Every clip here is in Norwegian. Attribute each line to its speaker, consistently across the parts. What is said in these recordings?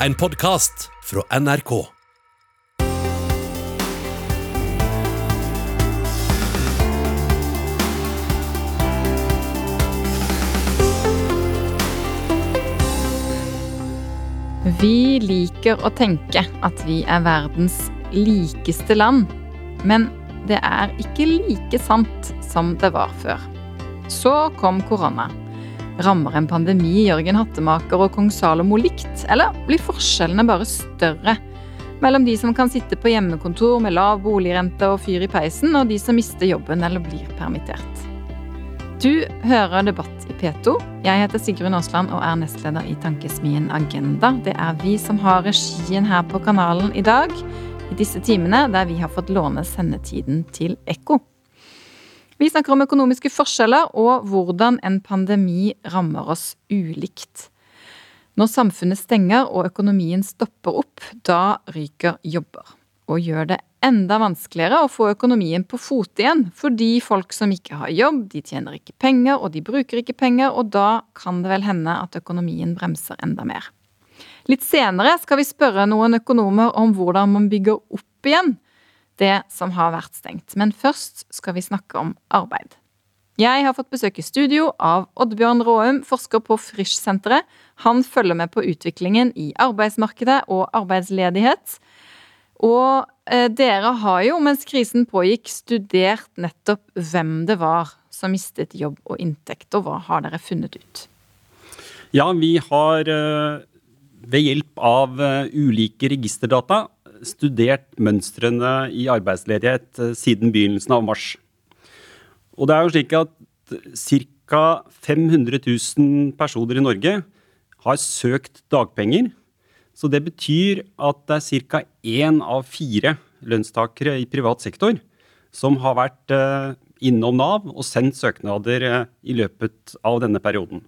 Speaker 1: en podkast fra NRK.
Speaker 2: Vi liker å tenke at vi er verdens likeste land, men det er ikke like sant som det var før. Så kom korona. Rammer en pandemi Jørgen Hattemaker og kong Salomo likt, eller blir forskjellene bare større mellom de som kan sitte på hjemmekontor med lav boligrente og fyr i peisen, og de som mister jobben eller blir permittert? Du hører Debatt i P2. Jeg heter Sigrun Aasland og er nestleder i Tankesmien Agenda. Det er vi som har regien her på kanalen i dag, i disse timene der vi har fått låne sendetiden til Ekko. Vi snakker om økonomiske forskjeller og hvordan en pandemi rammer oss ulikt. Når samfunnet stenger og økonomien stopper opp, da ryker jobber. Og gjør det enda vanskeligere å få økonomien på fote igjen, fordi folk som ikke har jobb, de tjener ikke penger, og de bruker ikke penger, og da kan det vel hende at økonomien bremser enda mer. Litt senere skal vi spørre noen økonomer om hvordan man bygger opp igjen det som har vært stengt. Men først skal vi snakke om arbeid. Jeg har fått besøk i studio av Oddbjørn Råum, forsker på Frisch-senteret. Han følger med på utviklingen i arbeidsmarkedet og arbeidsledighet. Og eh, dere har jo, mens krisen pågikk, studert nettopp hvem det var som mistet jobb og inntekt, og hva har dere funnet ut?
Speaker 3: Ja, vi har eh, ved hjelp av eh, ulike registerdata studert mønstrene i arbeidsledighet eh, siden begynnelsen av mars. Og det er jo slik at ca. 500 000 personer i Norge har søkt dagpenger. Så det betyr at det er ca. én av fire lønnstakere i privat sektor som har vært eh, innom Nav og sendt søknader eh, i løpet av denne perioden.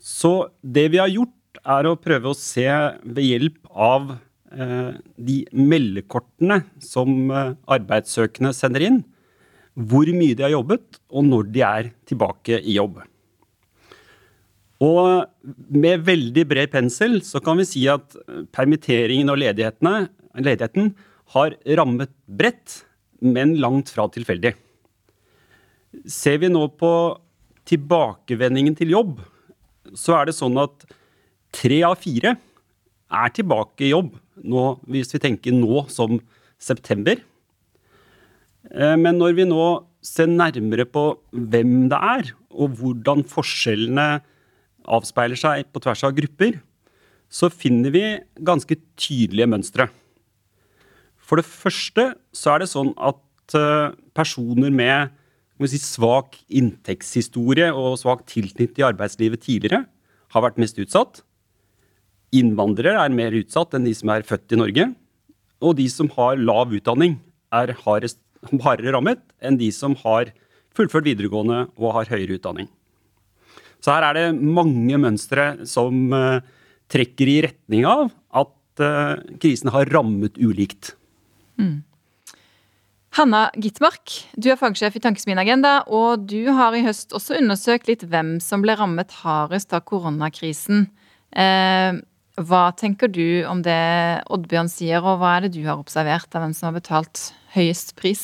Speaker 3: Så det vi har gjort, er å prøve å se ved hjelp av de meldekortene som eh, arbeidssøkende sender inn, hvor mye de har jobbet, og når de er tilbake i jobb. Og med veldig bred pensel så kan vi si at permitteringen og ledigheten har rammet bredt, men langt fra tilfeldig. Ser vi nå på tilbakevendingen til jobb, så er det sånn at tre av fire er tilbake i jobb nå, hvis vi tenker nå som september. Eh, men når vi nå ser nærmere på hvem det er, og hvordan forskjellene avspeiler seg på tvers av grupper, så finner vi ganske tydelige mønstre. For det første så er det sånn at eh, personer med si, svak inntektshistorie og svak tilknytning til arbeidslivet tidligere har vært mest utsatt. Innvandrere er mer utsatt enn de som er født i Norge. Og de som har lav utdanning, er hardere rammet enn de som har fullført videregående og har høyere utdanning. Så her er det mange mønstre som uh, trekker i retning av at uh, krisen har rammet ulikt. Mm.
Speaker 2: Hanna Gitmark, du er fagsjef i Tankesmien Agenda, og du har i høst også undersøkt litt hvem som ble rammet hardest av koronakrisen. Eh, hva tenker du om det Oddbjørn sier, og hva er det du har observert av hvem som har betalt høyest pris?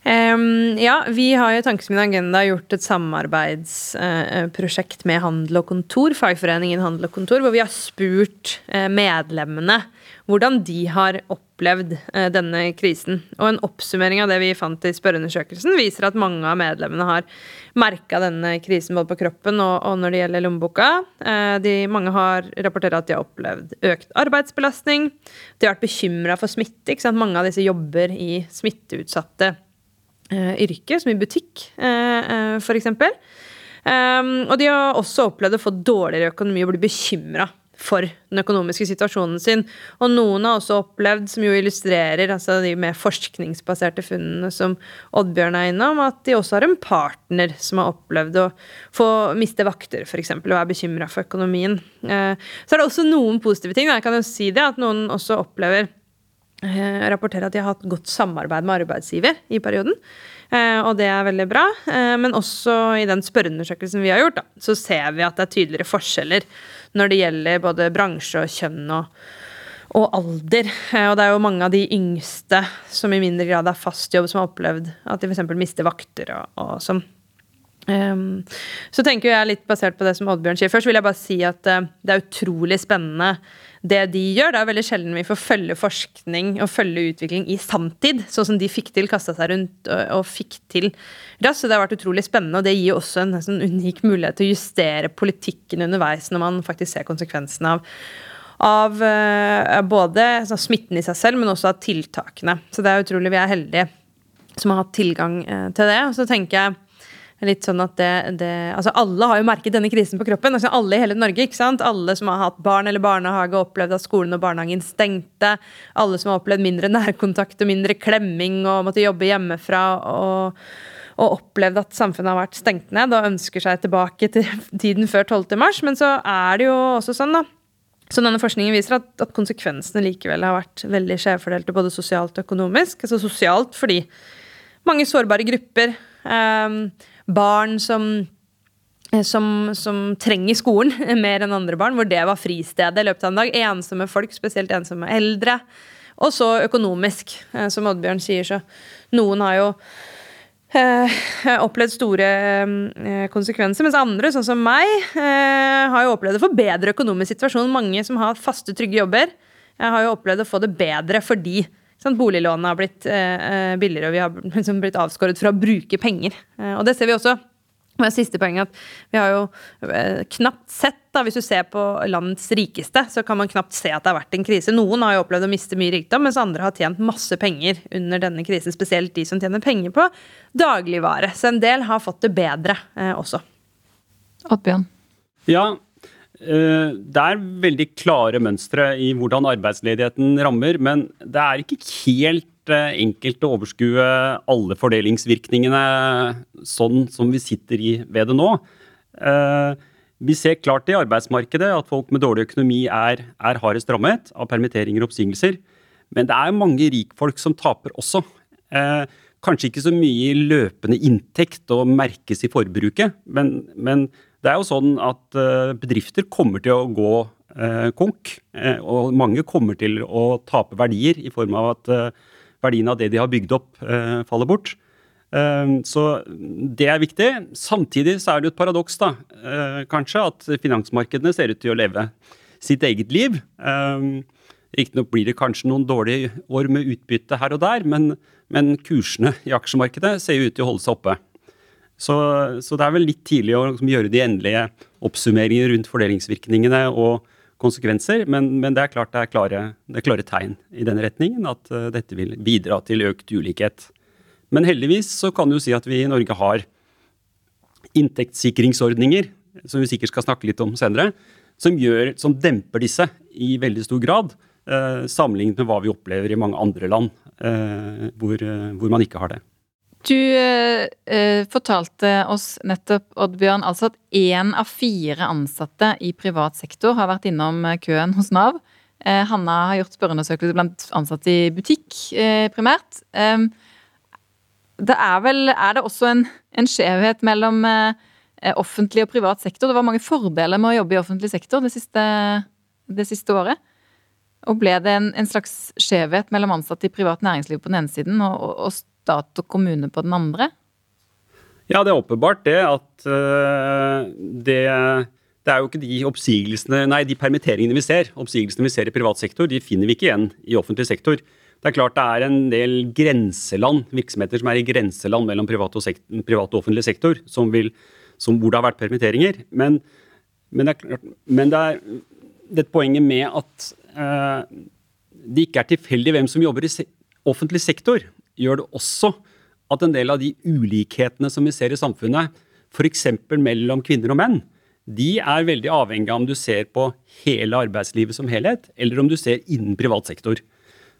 Speaker 4: Um, ja, vi har i Tankesmien Agenda gjort et samarbeidsprosjekt uh, med Handel og Kontor, fagforeningen Handel og Kontor, hvor vi har spurt uh, medlemmene hvordan de har opplevd uh, denne krisen. Og en oppsummering av det vi fant i spørreundersøkelsen, viser at mange av medlemmene har merka denne krisen både på kroppen og, når det gjelder lommeboka. De, mange har rapportert at de har opplevd økt arbeidsbelastning. De har vært bekymra for smitte. Mange av disse jobber i smitteutsatte yrker, som i butikk, f.eks. Um, og de har også opplevd å få dårligere økonomi og bli bekymra for den økonomiske situasjonen sin. Og noen har også opplevd, som jo illustrerer altså de mer forskningsbaserte funnene som Oddbjørn er innom, at de også har en partner som har opplevd å få miste vakter, f.eks., og er bekymra for økonomien. Eh, så er det også noen positive ting. Jeg kan jo si det, at noen også opplever eh, rapporterer at de har hatt godt samarbeid med arbeidsgiver i perioden. Eh, og det er veldig bra. Eh, men også i den spørreundersøkelsen vi har gjort, så ser vi at det er tydeligere forskjeller når det gjelder både bransje og kjønn og, og alder. Eh, og det er jo mange av de yngste som i mindre grad er fast jobb, som har opplevd at de f.eks. mister vakter og, og sånn. Um, så tenker jeg litt basert på det som Oddbjørn sier. Først vil jeg bare si at uh, det er utrolig spennende det de gjør. Det er veldig sjelden vi får følge forskning og følge utvikling i samtid, sånn som de fikk til, kasta seg rundt og, og, fikk til raskt. Så det har vært utrolig spennende, og det gir også en, sånn unik mulighet til å justere politikken underveis når man faktisk ser konsekvensene av av uh, både altså, smitten i seg selv, men også av tiltakene. Så det er utrolig vi er heldige som har hatt tilgang uh, til det. Og så tenker jeg Litt sånn at det, det, altså Alle har jo merket denne krisen på kroppen. Altså alle i hele Norge. ikke sant? Alle som har hatt barn eller barnehage, opplevd at skolen og barnehagen stengte. Alle som har opplevd mindre nærkontakt og mindre klemming og måtte jobbe hjemmefra. og, og opplevd at samfunnet har vært stengt ned og ønsker seg tilbake til tiden før 12. mars. Men så er det jo også sånn, da. Så denne forskningen viser at, at konsekvensene likevel har vært veldig skjevfordelte, både sosialt og økonomisk. Altså sosialt fordi mange sårbare grupper um, barn som eh, som, som, trenger skolen mer enn andre barn, hvor det var fristedet i løpet av en dag. Ensomme folk, spesielt ensomme eldre. Og så økonomisk, eh, som Oddbjørn sier, så noen har jo eh, opplevd store eh, konsekvenser, mens andre, sånn som meg, eh, har jo opplevd å få bedre økonomisk situasjon. Mange som har faste, trygge jobber, har jo opplevd å få det bedre fordi Sånn, boliglånene har blitt eh, billigere, og vi har liksom blitt avskåret fra å bruke penger. Eh, og det ser vi også. Og det siste poenget at Vi har jo eh, knapt sett, da, hvis du ser på landets rikeste, så kan man knapt se at det har vært en krise. Noen har jo opplevd å miste mye rikdom, mens andre har tjent masse penger under denne krisen. Spesielt de som tjener penger på dagligvare. Så en del har fått det bedre eh, også.
Speaker 2: Oddbjørn?
Speaker 3: Ja, Eh, det er veldig klare mønstre i hvordan arbeidsledigheten rammer, men det er ikke helt eh, enkelt å overskue alle fordelingsvirkningene sånn som vi sitter i ved det nå. Eh, vi ser klart i arbeidsmarkedet at folk med dårlig økonomi er, er hardest rammet av permitteringer og oppsigelser. Men det er mange rikfolk som taper også. Kanskje ikke så mye i løpende inntekt og merkes i forbruket, men, men det er jo sånn at eh, bedrifter kommer til å gå eh, konk, eh, og mange kommer til å tape verdier i form av at verdien av det de har bygd opp, faller bort. Så det er viktig. Samtidig så er det et paradoks, da, kanskje, at finansmarkedene ser ut til å leve sitt eget liv. Riktignok blir det kanskje noen dårlige år med utbytte her og der, men, men kursene i aksjemarkedet ser ut til å holde seg oppe. Så, så, det er vel litt tidlig å liksom, gjøre de endelige oppsummeringene rundt fordelingsvirkningene og konsekvenser, men, men det er klart det er, klare, det er klare tegn i den retningen at uh, dette vil bidra til økt ulikhet. Men heldigvis så kan du si at vi i Norge har inntektssikringsordninger, som vi sikkert skal snakke litt om senere, som, gjør, som demper disse i veldig stor grad, uh, sammenlignet med hva vi opplever i mange andre land uh, hvor, hvor man ikke har det.
Speaker 2: Du eh, fortalte oss nettopp, Oddbjørn, altså at én av fire ansatte i privat sektor har vært innom køen hos Nav. Eh, Hanna har gjort spørreundersøkelse blant ansatte i butikk, eh, primært. det er vel Er det også en, en skjevhet mellom eh, offentlig og privat sektor? Det var mange fordeler med å jobbe i offentlig sektor det siste, det siste året. Og ble det en, en slags skjevhet mellom ansatte i privat næringsliv på den ene siden og, og, stat og kommune på den andre?
Speaker 3: Ja, det er åpenbart det at uh, det, det er jo ikke de oppsigelsene, nei, de permitteringene vi ser, oppsigelsene vi ser i privat sektor, de finner vi ikke igjen i offentlig sektor. Det er klart det er en del grenseland, virksomheter som er i grenseland mellom privat og, sekt, privat og offentlig sektor, som vil, som, hvor det har vært permitteringer. Men, men, det, er klart, men det er det poenget med at uh, det ikke er tilfeldig hvem som jobber i se offentlig sektor gjør det også at en del av de ulikhetene som vi ser i samfunnet, f.eks. mellom kvinner og menn, de er veldig avhengig av om du ser på hele arbeidslivet som helhet, eller om du ser innen privat sektor.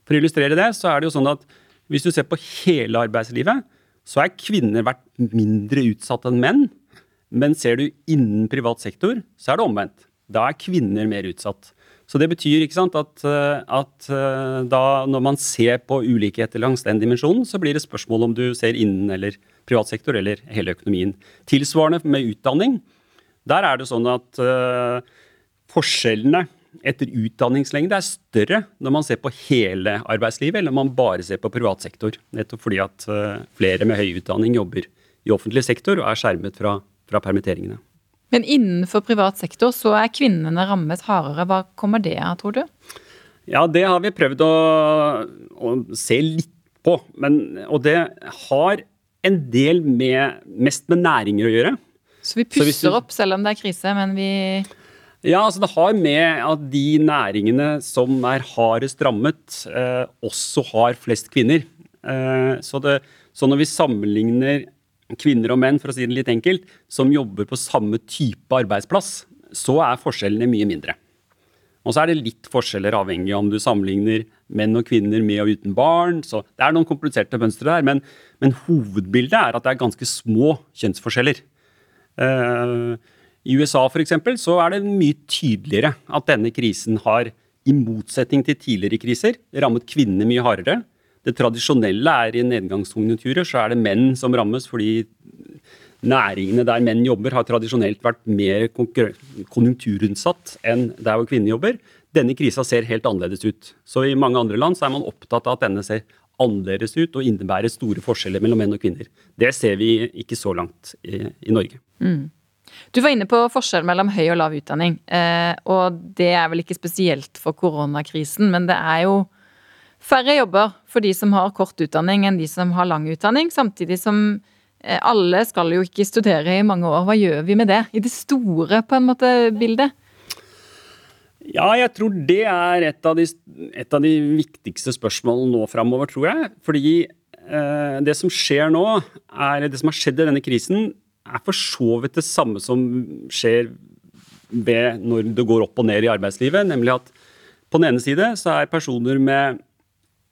Speaker 3: For å illustrere det, så er det jo sånn at hvis du ser på hele arbeidslivet, så er kvinner vært mindre utsatt enn menn. Men ser du innen privat sektor, så er det omvendt. Da er kvinner mer utsatt. Så det betyr sant, at, eh, at eh, da, når man ser på ulikheter langs den dimensjonen, så blir det spørsmål om du ser innen eller privat sektor eller hele økonomien. Tilsvarende med utdanning. Der er det sånn at uh, forskjellene etter utdanningslengde er større når man ser på hele arbeidslivet, eller når man bare ser på privat sektor. Nettopp fordi at uh, flere med høy utdanning jobber i offentlig sektor og er skjermet fra, fra permitteringene.
Speaker 2: Men innenfor privat sektor så er kvinnene rammet hardere. Hva kommer det av, tror du?
Speaker 3: Ja, det har vi prøvd å, å se litt på. Men, og det har en del med, mest med næringer å gjøre.
Speaker 2: Så vi pusser opp selv om det er krise, men vi
Speaker 3: Ja, altså det har med at de næringene som er hardest rammet, eh, også har flest kvinner. Eh, så, det, så når vi sammenligner kvinner og menn, for å si det litt enkelt, som jobber på samme type arbeidsplass, så er forskjellene mye mindre. Og så er det litt forskjeller avhengig av om du sammenligner menn og kvinner med og uten barn. Så det er noen kompliserte mønstre der, men, men, hovedbildet er at det er ganske små kjønnsforskjeller. Uh, I USA for eksempel, så er det mye tydeligere at denne krisen har, i motsetning til tidligere kriser, rammet kvinner mye hardere. Det tradisjonelle er i nedgangskonjunkturer så er det menn som rammes, fordi næringene der menn jobber, har tradisjonelt vært mer konjunkturutsatt enn der hvor kvinner jobber. Denne krisa ser helt annerledes ut. Så i mange andre land så er man opptatt av at denne ser annerledes ut og innebærer store forskjeller mellom menn og kvinner. Det ser vi ikke så langt i, i Norge. Mm.
Speaker 2: Du var inne på forskjell mellom høy og lav utdanning. Eh, og det er vel ikke spesielt for koronakrisen, men det er jo færre jobber for de som har kort utdanning enn de som har lang utdanning, samtidig som eh, alle skal jo ikke studere i mange år. Hva gjør vi med det, i det store på en måte bildet?
Speaker 3: Ja, jeg tror det er et av de, et av de viktigste spørsmålene nå framover, tror jeg. Fordi eh, det som skjer nå, er det som har skjedd i denne krisen, er for så vidt det samme som skjer ved når det går opp og ned i arbeidslivet. Nemlig at på den ene side så er personer med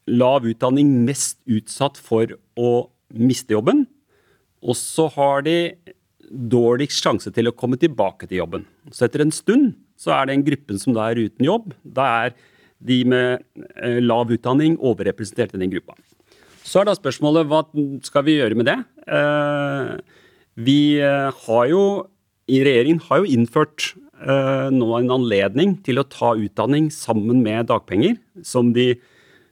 Speaker 3: lav utdanning mest utsatt for å miste jobben. Og så har de dårligst sjanse til å komme tilbake til jobben. Så etter en stund så er den gruppen som da er uten jobb, da er de med eh, lav utdanning overrepresentert i den gruppa. Så er da spørsmålet hva skal vi gjøre med det? Eh, vi eh, har jo i regjeringen har jo innført nå en anledning til å ta utdanning sammen med dagpenger, som de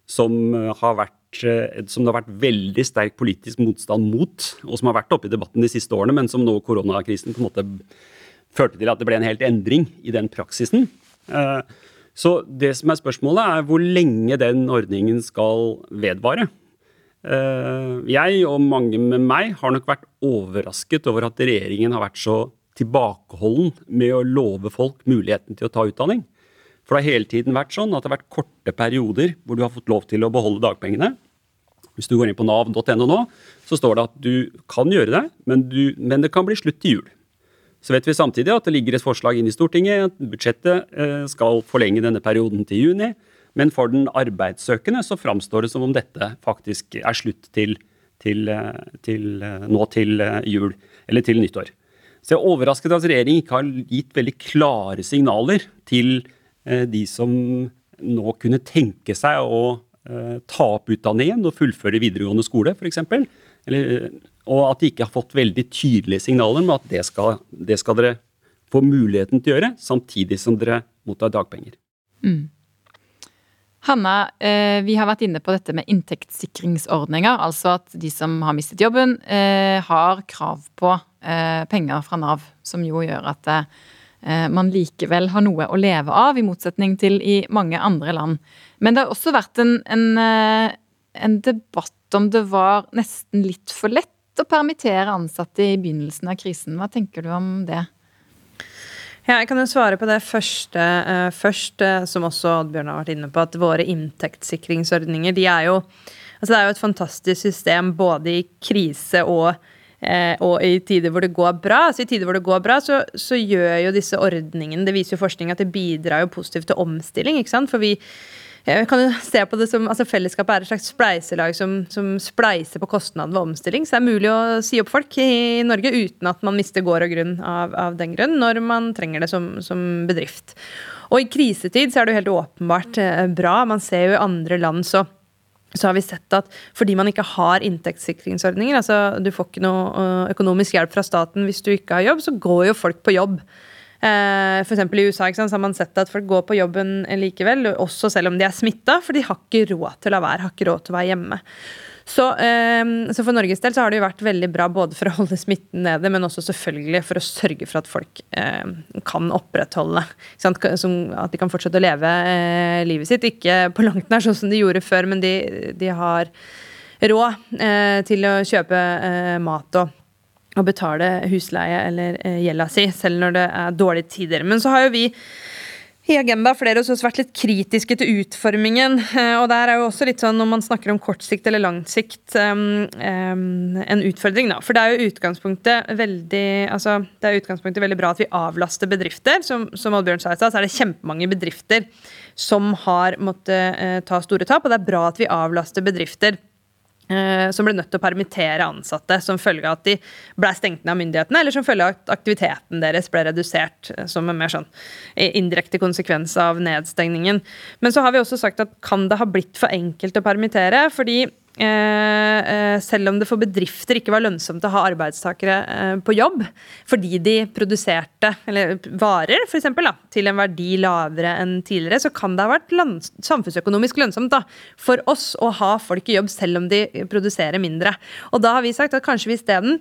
Speaker 3: som eh, vært eh, som det har vært veldig sterk politisk motstand mot, og som har vært oppe i debatten de siste årene, men som nå koronakrisen på en måte førte til at det ble en helt endring i den praksisen. Eh, så det som er spørsmålet, er hvor lenge den ordningen skal vedvare. Jeg og mange med meg har nok vært overrasket over at regjeringen har vært så tilbakeholden med å love folk muligheten til å ta utdanning. For det har hele tiden vært sånn at det har vært korte perioder hvor du har fått lov til å beholde dagpengene. Hvis du går inn på nav.no nå, så står det at du kan gjøre det, men, du, men, det kan bli slutt til jul. Så vet vi samtidig at det ligger et forslag inn i Stortinget. at Budsjettet eh, skal forlenge denne perioden til juni. Men for den arbeidssøkende så framstår det som om dette faktisk er slutt til, til, eh, til eh, nå til jul, eller til nyttår. Så jeg er overrasket at regjeringen ikke har gitt veldig klare signaler til de som nå kunne tenke seg å eh, ta opp utdanningen og fullføre videregående skole, f.eks. Og at de ikke har fått veldig tydelige signaler om at det skal, det skal dere få muligheten til å gjøre, samtidig som dere mottar dagpenger. Mm.
Speaker 2: Hanna, eh, vi har vært inne på dette med inntektssikringsordninger. Altså at de som har mistet jobben, har krav på penger fra Nav. Som jo gjør at Eh, man likevel har noe å leve av, i motsetning til i mange andre land. Men det har også vært en, en, eh, en debatt om det var nesten litt for lett å permittere ansatte i begynnelsen av krisen. Hva tenker du om det?
Speaker 4: Ja, jeg kan jo svare på det første uh, først, som også Oddbjørn har vært inne på, at våre inntektssikringsordninger de er jo Altså det er jo et fantastisk system både i krise og Eh, og i tider hvor det går bra, så går bra, så, så, gjør jo disse ordningene Det viser jo forskning at det bidrar jo positivt til omstilling. ikke sant? For vi eh, kan jo se på det som, altså Fellesskapet er et slags spleiselag som, som spleiser på kostnaden ved omstilling. Så det er mulig å si opp folk i Norge uten at man mister gård og grunn av, av den grunn, når man trenger det som, som, bedrift. Og i krisetid så er det jo helt åpenbart eh, bra. Man ser jo i andre land så så har vi sett at fordi man ikke har inntektssikringsordninger, altså du får ikke noe eh, økonomisk hjelp fra staten hvis du ikke har jobb, så går jo folk på jobb. for F.eks. i USA sant, har man sett at folk går på jobben likevel, også selv om de er smitta, for de har ikke råd til å la være, har ikke råd til å være hjemme. Så, eh, så, for Norges del så har det jo vært veldig bra både for å holde smitten nede, men også selvfølgelig for å sørge for at folk eh, kan opprettholde sant, At de kan fortsette å leve eh, livet sitt. Ikke på langt nær sånn som de gjorde før, men de, de har råd eh, til å kjøpe mat og å betale husleie eller gjelda si, selv når det er dårlige tider. Men så har jo vi i Agenda flere hos oss vært litt kritiske til utformingen. Eh, og der er jo også litt sånn, Når man snakker om kort sikt eller lang sikt, um, um, en utfordring. da. For det er jo utgangspunktet veldig altså, det er utgangspunktet veldig bra at vi avlaster bedrifter. Som, som Oddbjørn sa så er det kjempemange bedrifter som har måttet uh, ta store tap. Og det er bra at vi avlaster bedrifter som ble nødt til å permittere ansatte som følge av at de ble stengt ned av myndighetene, eller som følge av at aktiviteten deres ble redusert eh, som en mer sånn indirekte konsekvens av nedstengningen. Men så har vi også sagt at kan det ha blitt for enkelt å permittere? fordi Eh, eh, selv om det for bedrifter ikke var lønnsomt å ha arbeidstakere eh, på jobb fordi de produserte eller varer for eksempel, da, til en verdi lavere enn tidligere, så kan det ha vært samfunnsøkonomisk lønnsomt da, for oss å ha folk i jobb selv om de produserer mindre. Og da har vi sagt at kanskje vi isteden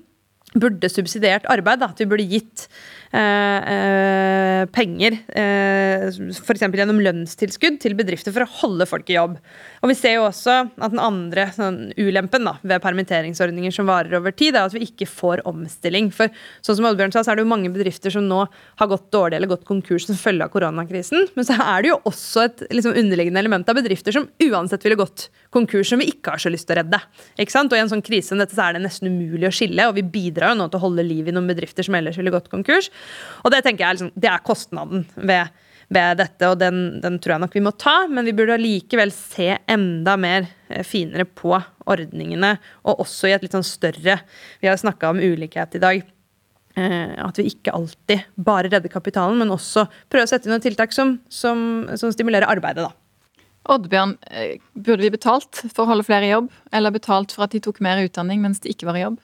Speaker 4: burde subsidiert arbeid. Da. At vi burde gitt eh, eh, penger, eh, f.eks. gjennom lønnstilskudd, til bedrifter for å holde folk i jobb. Og Vi ser jo også at den andre sånn, ulempen da, ved permitteringsordninger som varer over tid, er at vi ikke får omstilling. For sånn som Oddbjørn sa, så er det jo mange bedrifter som nå har gått dårlig eller gått konkurs som følge av koronakrisen. Men så er det jo også et liksom, underliggende element av bedrifter som uansett ville gått konkurs, som vi ikke har så lyst til å redde. Ikke sant? Og I en sånn krise som dette så er det nesten umulig å skille, og vi bidrar jo nå til å holde liv i noen bedrifter som ellers ville gått konkurs. Og det tenker jeg liksom, det er kostnaden ved, ved dette, og den, den, tror jeg nok vi må ta. Men vi burde allikevel se enda mer eh, finere på ordningene, og også i et litt sånn større Vi har snakka om ulikhet i dag. Eh, at vi ikke alltid bare redder kapitalen, men også prøver å sette inn noen tiltak som, som, som stimulerer arbeidet. da.
Speaker 2: Oddbjørn, eh, burde vi betalt for å holde flere i jobb, eller betalt for at de tok mer utdanning mens de ikke var i jobb?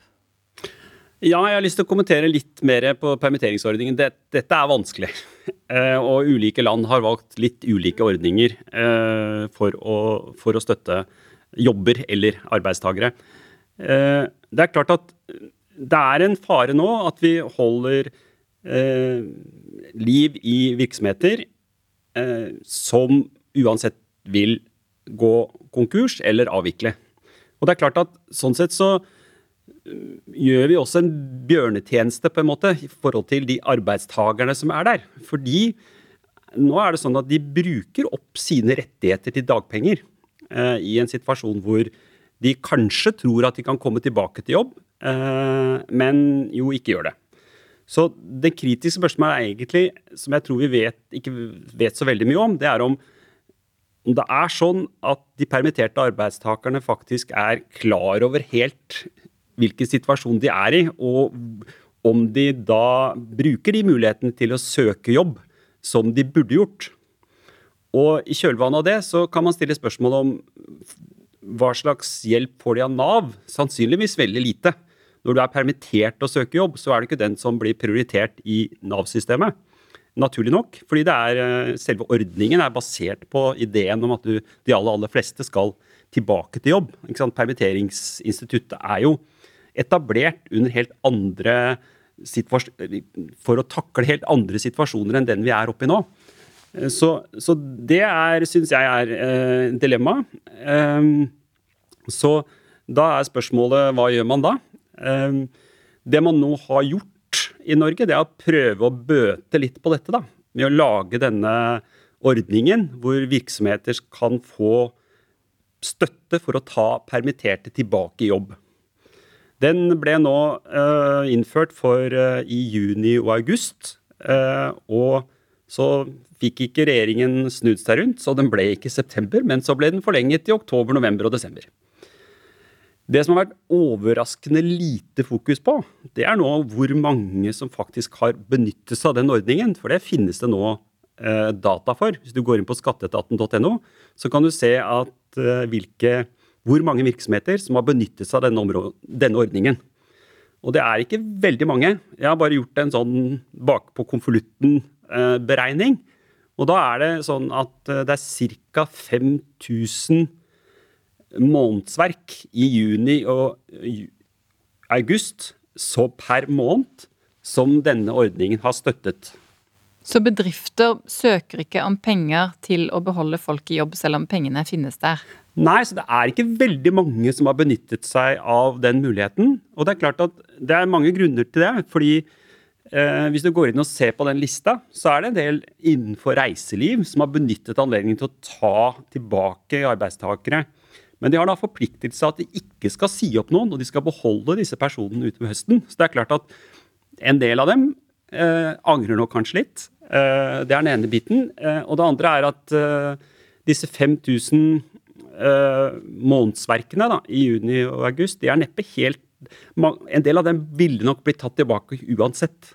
Speaker 3: Ja, jeg har lyst til å kommentere litt mer på permitteringsordningen. Dette er vanskelig. Eh, og ulike land har valgt litt ulike ordninger eh, for å, for å støtte jobber eller arbeidstakere. Eh, det er klart at det er en fare nå at vi holder liv i virksomheter som uansett vil gå konkurs eller avvikle. Og det er klart at sånn sett så gjør vi også en bjørnetjeneste på en måte i forhold til de arbeidstakerne som er der. Fordi nå er det sånn at de bruker opp sine rettigheter til dagpenger eh, i en situasjon hvor de kanskje tror at de kan komme tilbake til jobb, eh, men jo ikke gjør det. Så det kritiske spørsmålet er egentlig, som jeg tror vi vet, ikke vet så veldig mye om, det er om om det er sånn at de permitterte arbeidstakerne faktisk er klar over helt hvilken situasjon de er i, og om de da bruker de mulighetene til å søke jobb som de burde gjort. Og i kjølvannet av det så kan man stille spørsmål om hva slags hjelp får de av Nav? Sannsynligvis veldig lite. Når du er permittert og søker jobb, så er det ikke den som blir prioritert i Nav-systemet. Naturlig nok, fordi er, eh, selve ordningen er basert på ideen om at du, de aller, aller fleste skal tilbake til jobb. Permitteringsinstituttet er jo etablert under helt andre for å takle helt andre situasjoner enn den vi er oppe i nå. Eh, så, så det er, syns jeg er eh, dilemma. Eh, så da er spørsmålet hva gjør man da? Eh, det man nå har gjort i Norge, det er å prøve å bøte litt på dette. da, Med å lage denne ordningen hvor virksomheter kan få støtte for å ta permitterte tilbake i jobb. Den ble nå uh, innført for uh, i juni og august. Uh, og så fikk ikke regjeringen snudd seg rundt, så den ble ikke i september, men så ble den forlenget i oktober, november og desember. Det som har vært overraskende lite fokus på, det er nå hvor mange som faktisk har benyttet seg av den ordningen. For det finnes det nå data for. Hvis du går inn på skatteetaten.no, så kan du se at, hvilke, hvor mange virksomheter som har benyttet seg av denne, denne, ordningen. Og det er ikke veldig mange. Jeg har bare gjort en sånn bakpå konvolutten-beregning. Eh, og da er det sånn at eh, det er ca. 5000 månedsverk i juni og august, så per måned, som denne ordningen har støttet.
Speaker 2: Så bedrifter søker ikke om penger til å beholde folk i jobb, selv om pengene finnes der?
Speaker 3: Nei, så det er ikke veldig mange som har benyttet seg av den muligheten. Og det er klart at det er mange grunner til det. fordi eh, hvis du går inn og ser på den lista, så er det en del innenfor reiseliv som har benyttet anledningen til å ta tilbake arbeidstakere men de har da forpliktet seg at de ikke skal si opp noen, og de skal beholde disse personene utover høsten. Så det er klart at en del av dem eh, angrer nok kanskje litt. Eh, det er den ene biten. Eh, og det andre er at eh, disse 5000 eh, månedsverkene da, i juni og august, de er neppe helt En del av dem ville nok blitt tatt tilbake uansett.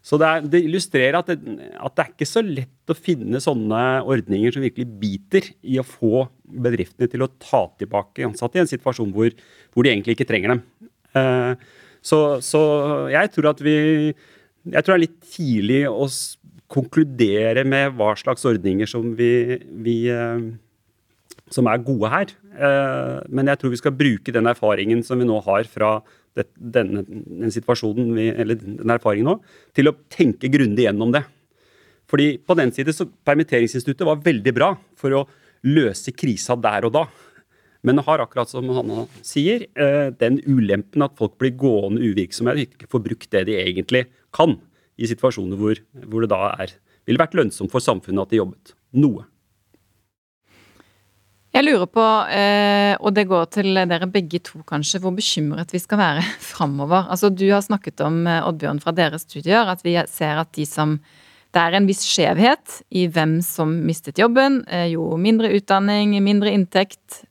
Speaker 3: Så det, er, det illustrerer at det, at det, er ikke så lett å finne sånne ordninger som virkelig biter i å få bedriftene til å ta tilbake ansatte i en situasjon hvor, hvor de egentlig ikke trenger dem. Uh, så, så, jeg tror at vi Jeg tror det er litt tidlig å konkludere med hva slags ordninger som vi, vi uh, som er gode her. Uh, men jeg tror vi skal bruke den erfaringen som vi nå har fra denne, den situasjonen eller den erfaringen nå, til å tenke grundig gjennom det. Fordi på den side så Permitteringsinstituttet var veldig bra for å løse krisa der og da. Men har akkurat som Hanna sier, eh, den ulempen at folk blir gående uvirksomme og ikke får brukt det de egentlig kan, i situasjoner hvor, hvor det da er, ville vært lønnsomt for samfunnet at de jobbet. Noe.
Speaker 2: Jeg lurer på, eh, og det går til dere begge to kanskje, hvor bekymret vi skal være framover. Altså, du har snakket om, eh, Oddbjørn, fra deres studier, at vi ser at de som Det er en viss skjevhet i hvem som mistet jobben. Eh, jo mindre utdanning, mindre inntekt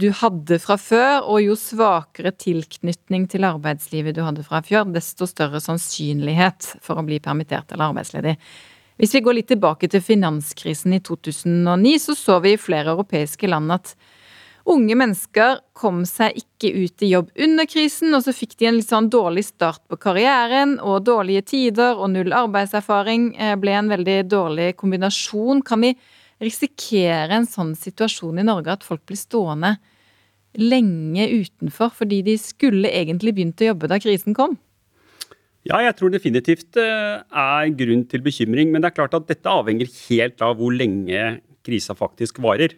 Speaker 2: du hadde fra før, og jo svakere tilknytning til arbeidslivet du hadde fra før, desto større sannsynlighet for å bli permittert eller arbeidsledig. Hvis vi går litt tilbake til finanskrisen i 2009, så så vi i flere europeiske land at unge mennesker kom seg ikke ut i jobb under krisen, og så fikk de en litt sånn dårlig start på karrieren, og dårlige tider og null arbeidserfaring eh, ble en veldig dårlig kombinasjon. Kan vi risikere en sånn situasjon i Norge, at folk blir stående lenge utenfor fordi de skulle egentlig begynt å jobbe da krisen kom?
Speaker 3: Ja, jeg tror definitivt det eh, er grunn til bekymring. Men det er klart at dette avhenger helt av hvor lenge krisa faktisk varer.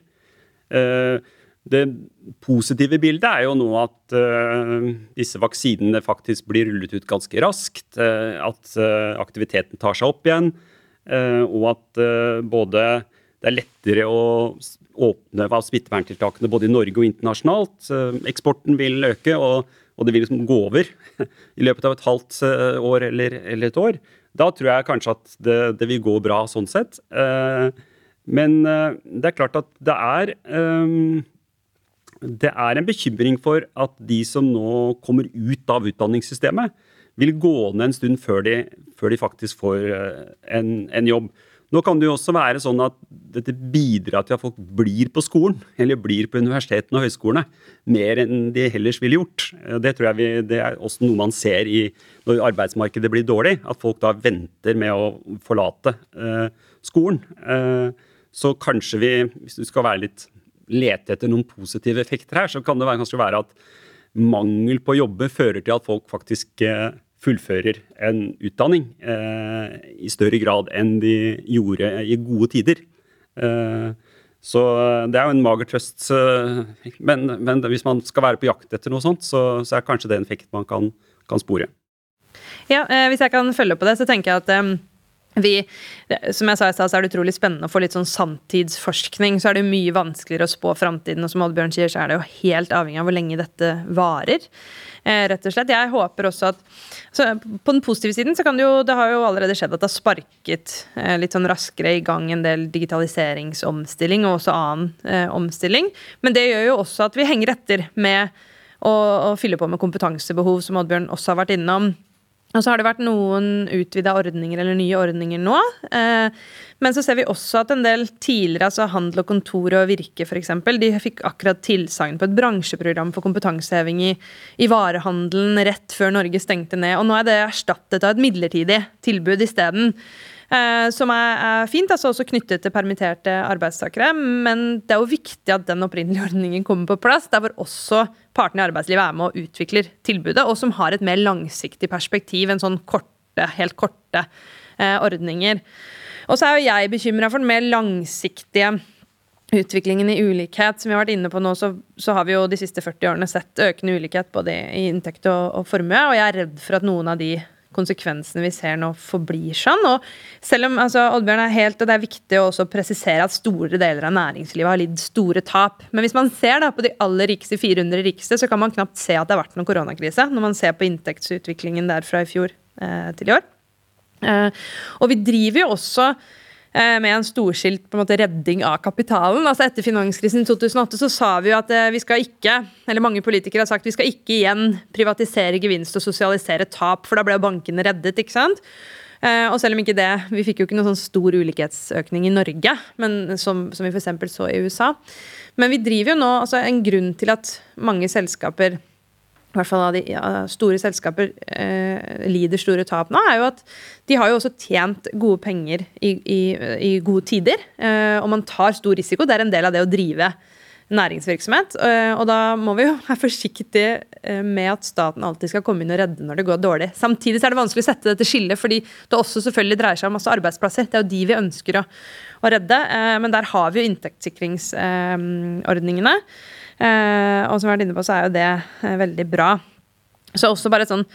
Speaker 3: Eh, det positive bildet er jo nå at eh, disse vaksinene faktisk blir rullet ut ganske raskt. At aktiviteten tar seg opp igjen. Og at både det er lettere å åpne av smitteverntiltakene både i Norge og internasjonalt. Eksporten vil øke. og og det vil liksom gå over i løpet av et halvt eh, år eller, eller et år, da tror jeg kanskje at det, det, vil gå bra sånn sett. Eh, men eh, det er klart at det er Det er en bekymring for at de som nå kommer ut av utdanningssystemet, vil gå ned en stund før de, før de faktisk får en, en jobb. Nå kan det jo også være sånn at dette bidrar til at folk blir på skolen, eller blir på universitetene og høyskolene, mer enn de ellers ville gjort. Det tror jeg vi, det er også noe man ser i, når arbeidsmarkedet blir dårlig, at folk da venter med å forlate eh, skolen. Eh, så kanskje vi, hvis du skal være litt lete etter noen positive effekter her, så kan det være, kanskje være at mangel på jobber fører til at folk faktisk eh, fullfører en utdanning eh, i større grad enn de gjorde i gode tider. Eh, så det er jo en mager trøst. Men, men, hvis man skal være på jakt etter noe sånt, så, så er kanskje det en effekt man kan, kan spore.
Speaker 4: Ja, eh, Hvis jeg kan følge på det, så tenker jeg at eh, vi, som jeg sa i stad, så er det utrolig spennende å få litt sånn sanntidsforskning. Så er det mye vanskeligere å spå framtiden, og som Oddbjørn sier, så er det jo helt avhengig av hvor lenge dette varer. Eh, rett og slett. Jeg håper også at På den positive siden så kan det jo Det har jo allerede skjedd at det har sparket eh, litt sånn raskere i gang en del digitaliseringsomstilling, og også annen eh, omstilling. Men det gjør jo også at vi henger etter med å, å fylle på med kompetansebehov, som Oddbjørn også har vært innom. Og så har det vært noen utvida ordninger eller nye ordninger nå. Eh, men så ser vi også at en del tidligere, altså Handel og Kontor og Virke f.eks., de fikk akkurat tilsagn på et bransjeprogram for kompetanseheving i, i varehandelen rett før Norge stengte ned. Og nå er det erstattet av et midlertidig tilbud isteden. Eh, som er, fint, altså også knyttet til permitterte arbeidstakere. Men det er jo viktig at den opprinnelige ordningen kommer på plass, der hvor også partene i arbeidslivet er med og utvikler tilbudet, og som har et mer langsiktig perspektiv enn sånn korte, helt korte eh, ordninger. Og så er jo jeg bekymra for den mer langsiktige utviklingen i ulikhet. Som vi har vært inne på nå, så, så, har vi jo de siste 40 årene sett økende ulikhet både i inntekt og, og formue, og jeg er redd for at noen av de konsekvensene vi ser nå, forblir sånn. Og selv om altså, Oddbjørn er helt, og det er viktig å også presisere at store deler av næringslivet har lidd store tap. Men hvis man ser da på de aller rikeste 400 rikeste, så kan man knapt se at det har vært noen koronakrise, når man ser på inntektsutviklingen der fra i fjor eh, til i år. Eh, og vi driver jo også med en storskilt på en måte, redding av kapitalen. Altså Etter finanskrisen i 2008 så sa vi jo at eh, vi skal ikke, eller mange politikere har sagt vi skal ikke igjen privatisere gevinst og sosialisere tap, for da ble jo bankene reddet. ikke sant? Eh, og selv om ikke det, Vi fikk jo ikke noen sånn stor ulikhetsøkning i Norge, men som, som vi f.eks. så i USA. Men vi driver jo nå altså En grunn til at mange selskaper i hvert fall av de ja, store selskaper eh, lider store tap nå, er jo at de har jo også tjent gode penger i, i, i gode tider. Eh, og man tar stor risiko. Det er en del av det å drive næringsvirksomhet. Eh, og da må vi jo være forsiktige eh, med at staten alltid skal komme inn og redde når det går dårlig. Samtidig er det vanskelig å sette dette skillet, fordi det også selvfølgelig dreier seg om masse arbeidsplasser. Det er jo de vi ønsker å, å redde. Eh, men der har vi jo inntektssikringsordningene. Eh, og som vi har vært inne på, så er jo det eh, veldig bra. Så også bare et sånn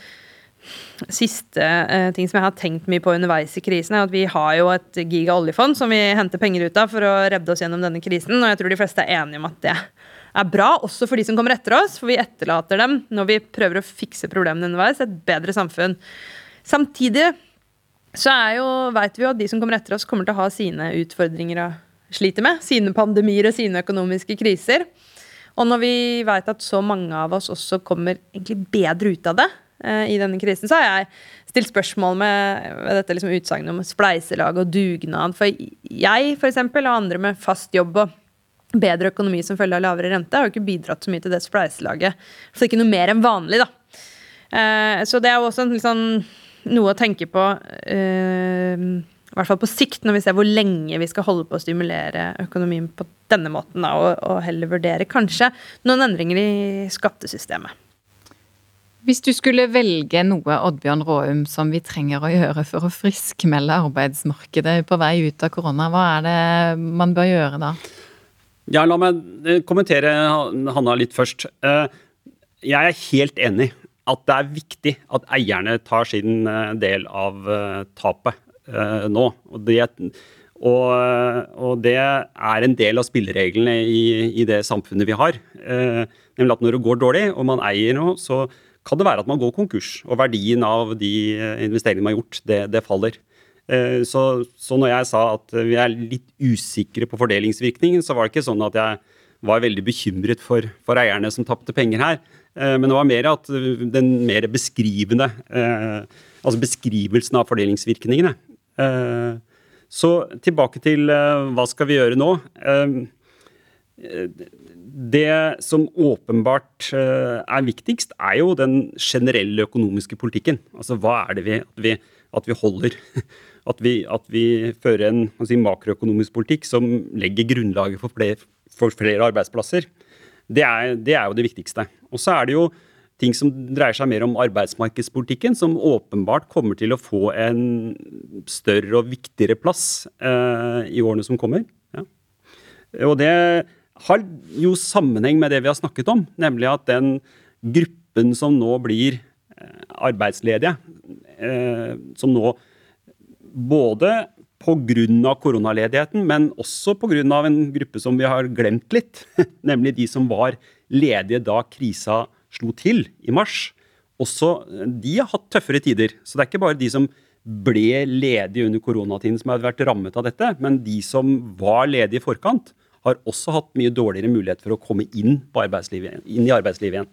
Speaker 4: siste eh, ting som jeg har tenkt mye på underveis i krisen, er at vi har jo et giga oljefond som vi henter penger ut av for å redde oss gjennom denne krisen. Og jeg tror de fleste er enige om at det er bra, også for de som kommer etter oss. For vi etterlater dem, når vi prøver å fikse problemene underveis, et bedre samfunn. Samtidig så er jo, veit vi jo at de som kommer etter oss, kommer til å ha sine utfordringer å slite med. Sine pandemier og sine økonomiske kriser. Og når vi veit at så mange av oss også kommer egentlig bedre ut av det eh, i denne krisen, så har jeg stilt spørsmål med, med dette liksom utsagnet om spleiselag og dugnad. For jeg for eksempel, og andre med fast jobb og bedre økonomi som følge av lavere rente, har jo ikke bidratt så mye til det spleiselaget. Så ikke noe mer enn vanlig, da. Eh, så det er jo også en, liksom, noe å tenke på. Eh, i hvert fall på sikt, når vi ser hvor lenge vi skal holde på å stimulere økonomien på denne måten, da, og, og, heller vurdere kanskje noen endringer i skattesystemet.
Speaker 2: Hvis du skulle velge noe Oddbjørn Råum, som vi trenger å gjøre for å friskmelde arbeidsmarkedet på vei ut av korona, hva er det man bør gjøre da?
Speaker 3: Ja, La meg eh, kommentere Hanna litt først. Eh, jeg er helt enig at det er viktig at eierne tar sin eh, del av tapet nå. Og det, og, og det, er en del av spillereglene i, i det samfunnet vi har. Uh, nemlig at når det går dårlig, og man eier noe, så kan det være at man går konkurs. Og verdien av de investeringene man har gjort, det, det faller. Så, så, når jeg sa at vi er litt usikre på fordelingsvirkningen, så var det ikke sånn at jeg var veldig bekymret for, for eierne som tapte penger her. Men det var mer at den mer beskrivende Altså beskrivelsen av fordelingsvirkningene Eh, så tilbake til eh, hva skal vi gjøre nå? Eh, det som åpenbart er viktigst, er jo den generelle økonomiske politikken. Altså hva er det vi, at, vi, at vi holder? At vi, at vi fører en si, makroøkonomisk politikk som legger grunnlaget for flere, for flere arbeidsplasser. Det er, det er, jo det viktigste. Og så er det jo ting som dreier seg mer om arbeidsmarkedspolitikken, som åpenbart kommer til å få en større og viktigere plass eh, i årene som kommer. Ja. Og det har jo sammenheng med det vi har snakket om, nemlig at den gruppen som nå blir eh, arbeidsledige, eh, som nå både pga. koronaledigheten, men også pga. en gruppe som vi har glemt litt. Nemlig de som var ledige da krisa slo til i mars. Også de har hatt tøffere tider. Så det er ikke bare de som ble ledige under koronatiden som har vært rammet av dette, men de som var ledige i forkant, har også hatt mye dårligere mulighet for å komme inn, inn i arbeidslivet igjen.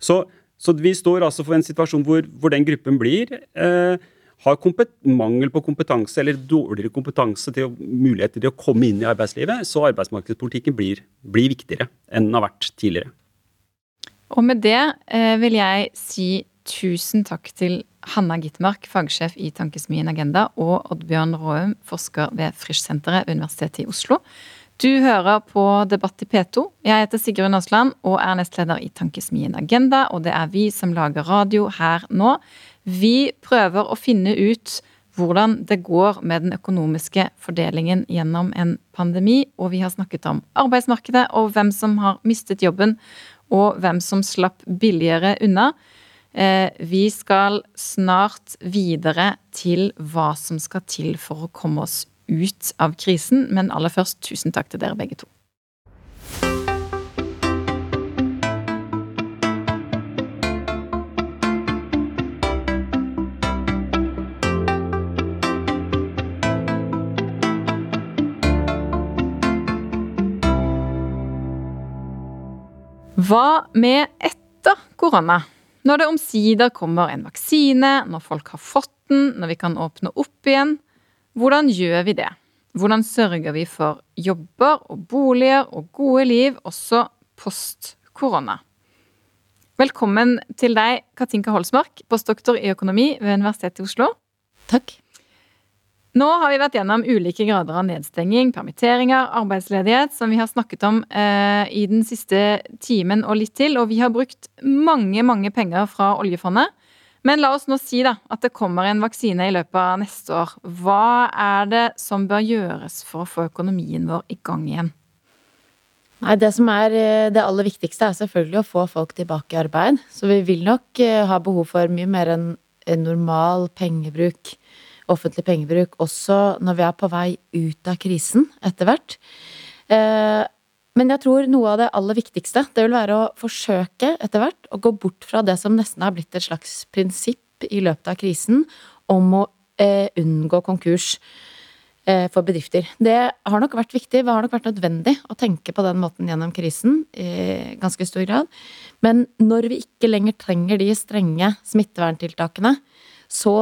Speaker 3: Så, så, vi står altså for en situasjon hvor, hvor den gruppen blir eh, har mangel på kompetanse eller dårligere kompetanse til muligheter til å komme inn i arbeidslivet, så arbeidsmarkedspolitikken blir, blir viktigere enn den har vært tidligere.
Speaker 2: Og med det eh, vil jeg si tusen takk til Hanna Gitmark, fagsjef i Tankesmien Agenda, og Oddbjørn Råum, forsker ved Frischsenteret ved Universitetet i Oslo. Du hører på Debatt i P2. Jeg heter Sigrun Aasland og er nestleder i Tankesmien Agenda, og det er vi som lager radio her nå. Vi prøver å finne ut hvordan det går med den økonomiske fordelingen gjennom en pandemi, og vi har snakket om arbeidsmarkedet og hvem som har mistet jobben, og hvem som slapp billigere unna. Eh, vi skal snart videre til hva som skal til for å komme oss ut av krisen, men aller først tusen takk til dere begge to. Hva med etter korona? Når det omsider kommer en vaksine, når folk har fått den, når vi kan åpne opp igjen. Hvordan gjør vi det? Hvordan sørger vi for jobber og boliger og gode liv også post korona? Velkommen til deg, Katinka Holsmark, postdoktor i økonomi ved Universitetet i Oslo.
Speaker 5: Takk.
Speaker 2: Nå har vi vært gjennom ulike grader av nedstenging, permitteringer, arbeidsledighet, som vi har snakket om eh, i den siste timen og litt til. Og vi har brukt mange, mange penger fra oljefondet. Men la oss nå si da, at det kommer en vaksine i løpet av neste år. Hva er det som bør gjøres for å få økonomien vår i gang igjen?
Speaker 5: Nei, Det som er eh, det aller viktigste, er selvfølgelig å få folk tilbake i arbeid. Så vi vil nok eh, ha behov for mye mer enn en normal pengebruk offentlig pengebruk også når vi er på vei ut av krisen etter hvert. Eh, men jeg tror noe av det aller viktigste det vil være å forsøke etter hvert å gå bort fra det som nesten har blitt et slags prinsipp i løpet av krisen om å eh, unngå konkurs eh, for bedrifter. Det har nok vært viktig, det har nok vært nødvendig å tenke på den måten gjennom krisen i ganske stor grad. Men når vi ikke lenger trenger de strenge smitteverntiltakene, så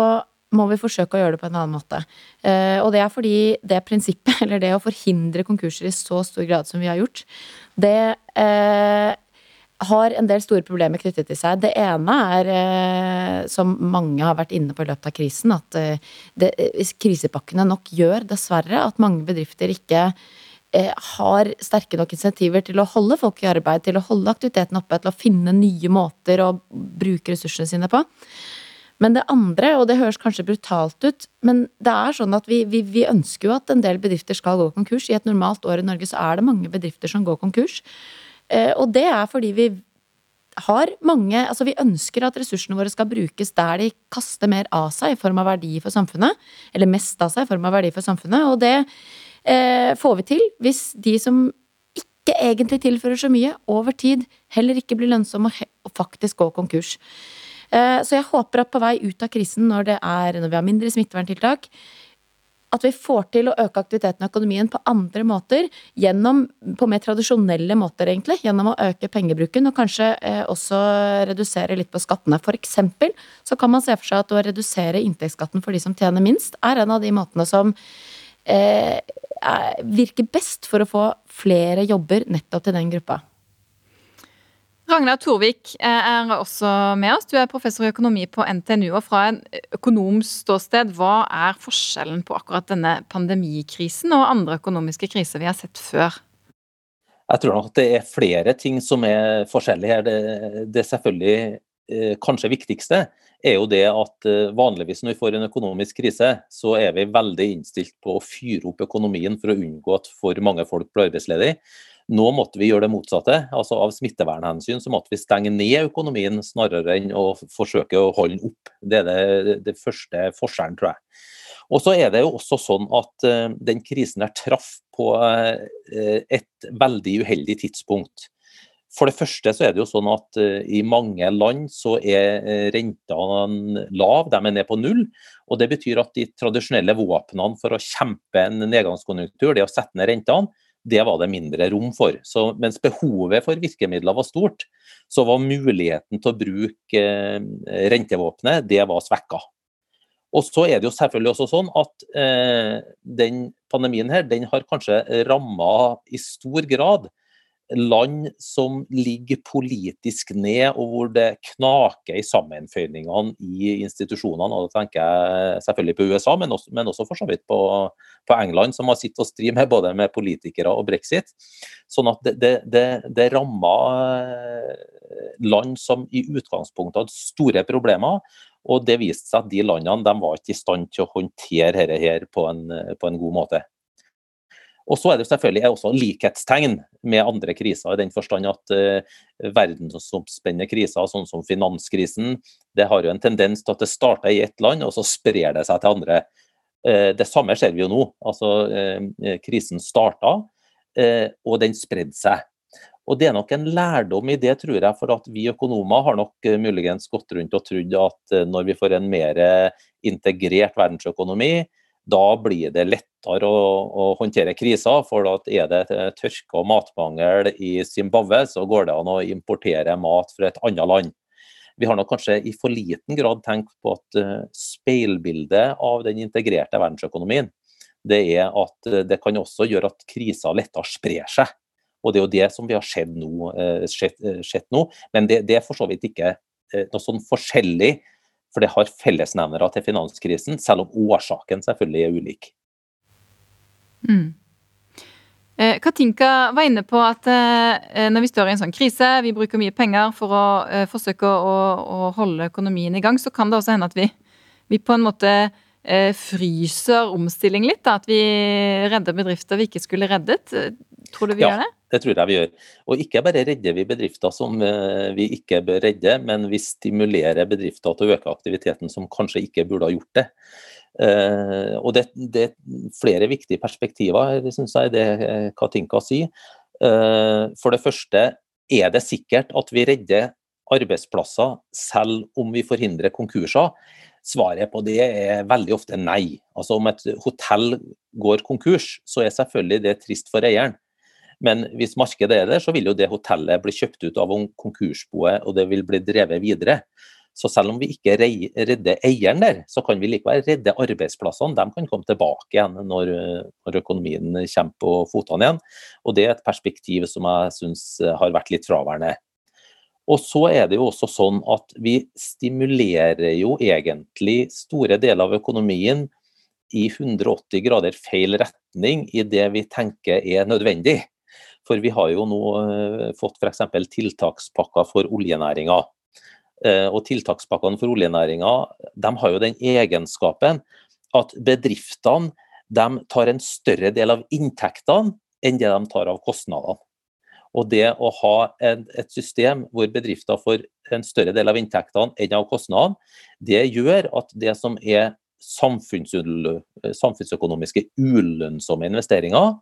Speaker 5: må vi forsøke å gjøre det på en annen måte. Eh, og det er fordi det prinsippet, eller det å forhindre konkurser i så stor grad som vi har gjort, det eh, har en del store problemer knyttet til seg. Det ene er, eh, som mange har vært inne på i løpet av krisen, at det, krisepakkene nok gjør dessverre at mange bedrifter ikke har sterke nok insentiver til å holde folk i arbeid, til å holde aktiviteten oppe, til å finne nye måter å bruke ressursene sine på. Men det andre, og det høres kanskje brutalt ut, men det er sånn at vi, vi, vi, ønsker jo at en del bedrifter skal gå konkurs. I et normalt år i Norge så er det mange bedrifter som går konkurs. Eh, og det er fordi vi har mange Altså vi ønsker at ressursene våre skal brukes der de kaster mer av seg i form av verdi for samfunnet. Eller mest av seg i form av verdi for samfunnet. Og det eh, får vi til hvis de som ikke egentlig tilfører så mye, over tid heller ikke blir lønnsomme og faktisk gå konkurs. Eh, så jeg håper at på vei ut av krisen, når, er, når vi har mindre smitteverntiltak, at vi får til å øke aktiviteten i økonomien på andre måter, gjennom, på mer tradisjonelle måter, egentlig. Gjennom å øke pengebruken, og kanskje eh, også redusere litt på skattene. For eksempel så kan man se for seg at å redusere inntektsskatten for de som tjener minst, er en av de måtene som eh, virker best for å få flere jobber nettopp til den gruppa.
Speaker 2: Ragnar Torvik eh, er også med oss. Du er professor i økonomi på NTNU. og Fra en økonoms ståsted, hva er forskjellen på akkurat denne pandemikrisen og andre økonomiske kriser vi har sett før?
Speaker 6: Jeg tror nok at det er flere ting som er forskjellige her. Det, det selvfølgelig eh, kanskje viktigste er jo det at eh, vanligvis når vi får en økonomisk krise, så er vi veldig innstilt på å fyre opp økonomien for å unngå at for mange folk blir arbeidsledige. Nå måtte vi gjøre det motsatte. altså Av smittevernhensyn så måtte vi stenge ned økonomien snarere enn å forsøke å holde den opp. Det er det, det første forskjellen, tror jeg. Og så er det jo også sånn at uh, den krisen her traff på uh, et veldig uheldig tidspunkt. For det første så er det jo sånn at uh, i mange land så er rentene lav, de er ned på null. Og det betyr at de tradisjonelle våpnene for å kjempe en nedgangskonjunktur, det å sette ned rentene, det var det mindre rom for. Så mens behovet for virkemidler var stort, så var muligheten til å bruke rentevåpenet, det var svekka. Og så er det jo selvfølgelig også sånn at eh, den pandemien her, den har kanskje ramma i stor grad land som ligger politisk ned, og hvor det knaker i sammenføyningene i institusjonene. og Da tenker jeg selvfølgelig på USA, men også, men også for så vidt på, på, England, som har sittet og stri med både med politikere og brexit. Sånn at det, det, det, det rammer eh, land som i utgangspunktet hadde store problemer, og det viste seg at de landene de var ikke i stand til å håndtere dette her på en, på en god måte. Og så er det selvfølgelig også likhetstegn med andre kriser, i den forstand at uh, verdensomspennende kriser, sånn som finanskrisen, det har jo en tendens til at det starter i ett land, og så sprer det seg til andre. Uh, det samme ser vi jo nå. Altså, uh, krisen starta, og den spredde seg. Og Det er nok en lærdom i det, tror jeg. For at vi økonomer har nok muligens gått rundt og trodd at når vi får en mer integrert verdensøkonomi, da blir det lettere å, å håndtere kriser. For at er det tørke og matmangel i Zimbabwe, så går det an å importere mat fra et annet land. Vi har nok kanskje i for liten grad tenkt på at uh, speilbildet av den integrerte verdensøkonomien, det er at det kan også gjøre at kriser lettere sprer seg. Og det er jo det som vi har sett nå. Skjedd, eh, skjedd nå. Men det, det, er for så vidt ikke eh, noe sånn forskjellig, for det har fellesnevnere til finanskrisen, selv om årsaken selvfølgelig er ulik.
Speaker 2: Mm. Eh, Katinka var inne på at når vi står i en sånn krise, vi bruker mye penger for å forsøke å, å holde økonomien i gang, så kan det også hende at vi, vi på en måte fryser omstilling litt. Da, at vi redder bedrifter vi ikke skulle reddet. Tror du vi ja. gjør det?
Speaker 6: Det tror jeg vi gjør. Og ikke bare redder vi bedrifter som eh, vi ikke bør redde, men vi stimulerer bedrifter til å øke aktiviteten som kanskje ikke burde ha gjort det. Uh, og det, det, er flere viktige perspektiver synes jeg, det eh, Katinka sier. For det første er det sikkert at vi redder arbeidsplasser selv om vi forhindrer konkurser. Svaret på det er veldig ofte nei. Altså Om et hotell går konkurs, så er selvfølgelig det trist for eieren. Men hvis markedet er der, så vil jo det hotellet bli kjøpt ut av konkursboet, og det vil bli drevet videre. Så selv om vi ikke redder eieren der, så kan vi likevel redde arbeidsplassene. De kan komme tilbake igjen når, når økonomien kommer på fotene igjen. Og det er et perspektiv som jeg syns har vært litt fraværende. Og så er det jo også sånn at vi stimulerer jo egentlig store deler av økonomien i 180 grader feil retning i det vi tenker er nødvendig. For vi har jo nå eh, fått f.eks. tiltakspakker for oljenæringa. Eh, og tiltakspakkene for oljenæringa har jo den egenskapen at bedriftene tar en større del av inntektene enn det de tar av kostnadene. Og det å ha et system hvor bedrifter får en større del av inntektene enn av kostnadene, det gjør at det som er samfunnsøkonomiske ulønnsomme investeringer,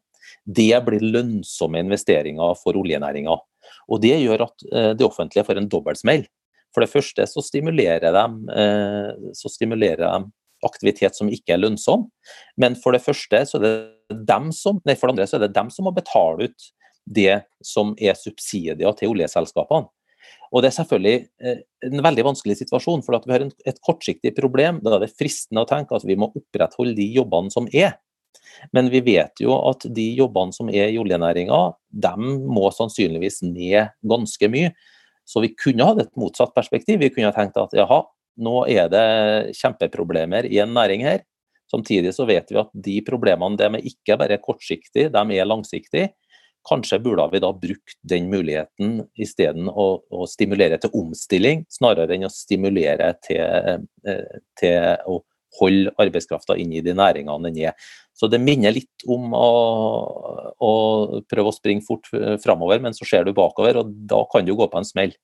Speaker 6: det blir lønnsomme investeringer for oljenæringa. Og det gjør at eh, det offentlige får en dobbeltsmell. For det første så stimulerer de, eh, så stimulerer de aktivitet som ikke er lønnsom. Men for det første så er det dem som, nei, for det andre så er det dem som må betale ut det som er subsidier til oljeselskapene. Og Det er selvfølgelig eh, en veldig vanskelig situasjon, for vi har et kortsiktig problem. Da er det fristende å tenke at vi må opprettholde de jobbene som er. Men vi vet jo at de jobbene som er i oljenæringa, de må sannsynligvis ned ganske mye. Så vi kunne hatt et motsatt perspektiv. Vi kunne tenkt at jaha, nå er det kjempeproblemer i en næring her. Samtidig så vet vi at de problemene de er ikke bare kortsiktige, de er langsiktige. Kanskje burde vi da brukt den muligheten isteden å, å stimulere til omstilling, snarere enn å stimulere til, eh, til å holde arbeidskrafta inn i de næringene den er. Så det minner litt om å, å prøve å springe fort framover, men så ser du bakover, og da kan du gå på en smell.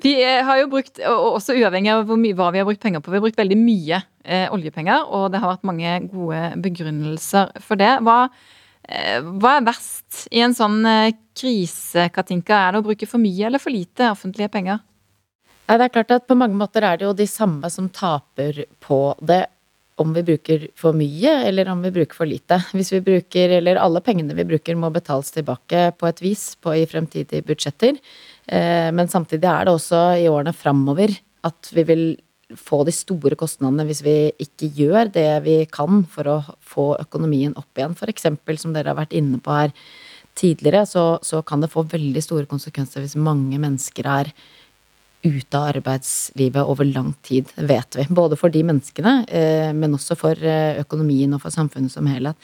Speaker 2: Vi har jo brukt, og også uavhengig av mye, hva vi har brukt penger på, vi har brukt veldig mye eh, oljepenger, og det har vært mange gode begrunnelser for det. Hva, eh, hva er verst i en sånn eh, krise, Katinka? Er det å bruke for mye eller for lite offentlige penger?
Speaker 5: Ja, det er klart at På mange måter er det jo de samme som taper på det om vi bruker for mye eller om vi bruker for lite. Hvis vi bruker, eller alle pengene vi bruker må betales tilbake på et vis på, i fremtidige budsjetter. Eh, men samtidig er det også i årene framover at vi vil få de store kostnadene hvis vi ikke gjør det vi kan for å få økonomien opp igjen. F.eks. som dere har vært inne på her tidligere, så, så kan det få veldig store konsekvenser hvis mange mennesker er ute av arbeidslivet over lang tid, vet vi. Både for de menneskene, eh, men også for eh, økonomien og for samfunnet som helhet.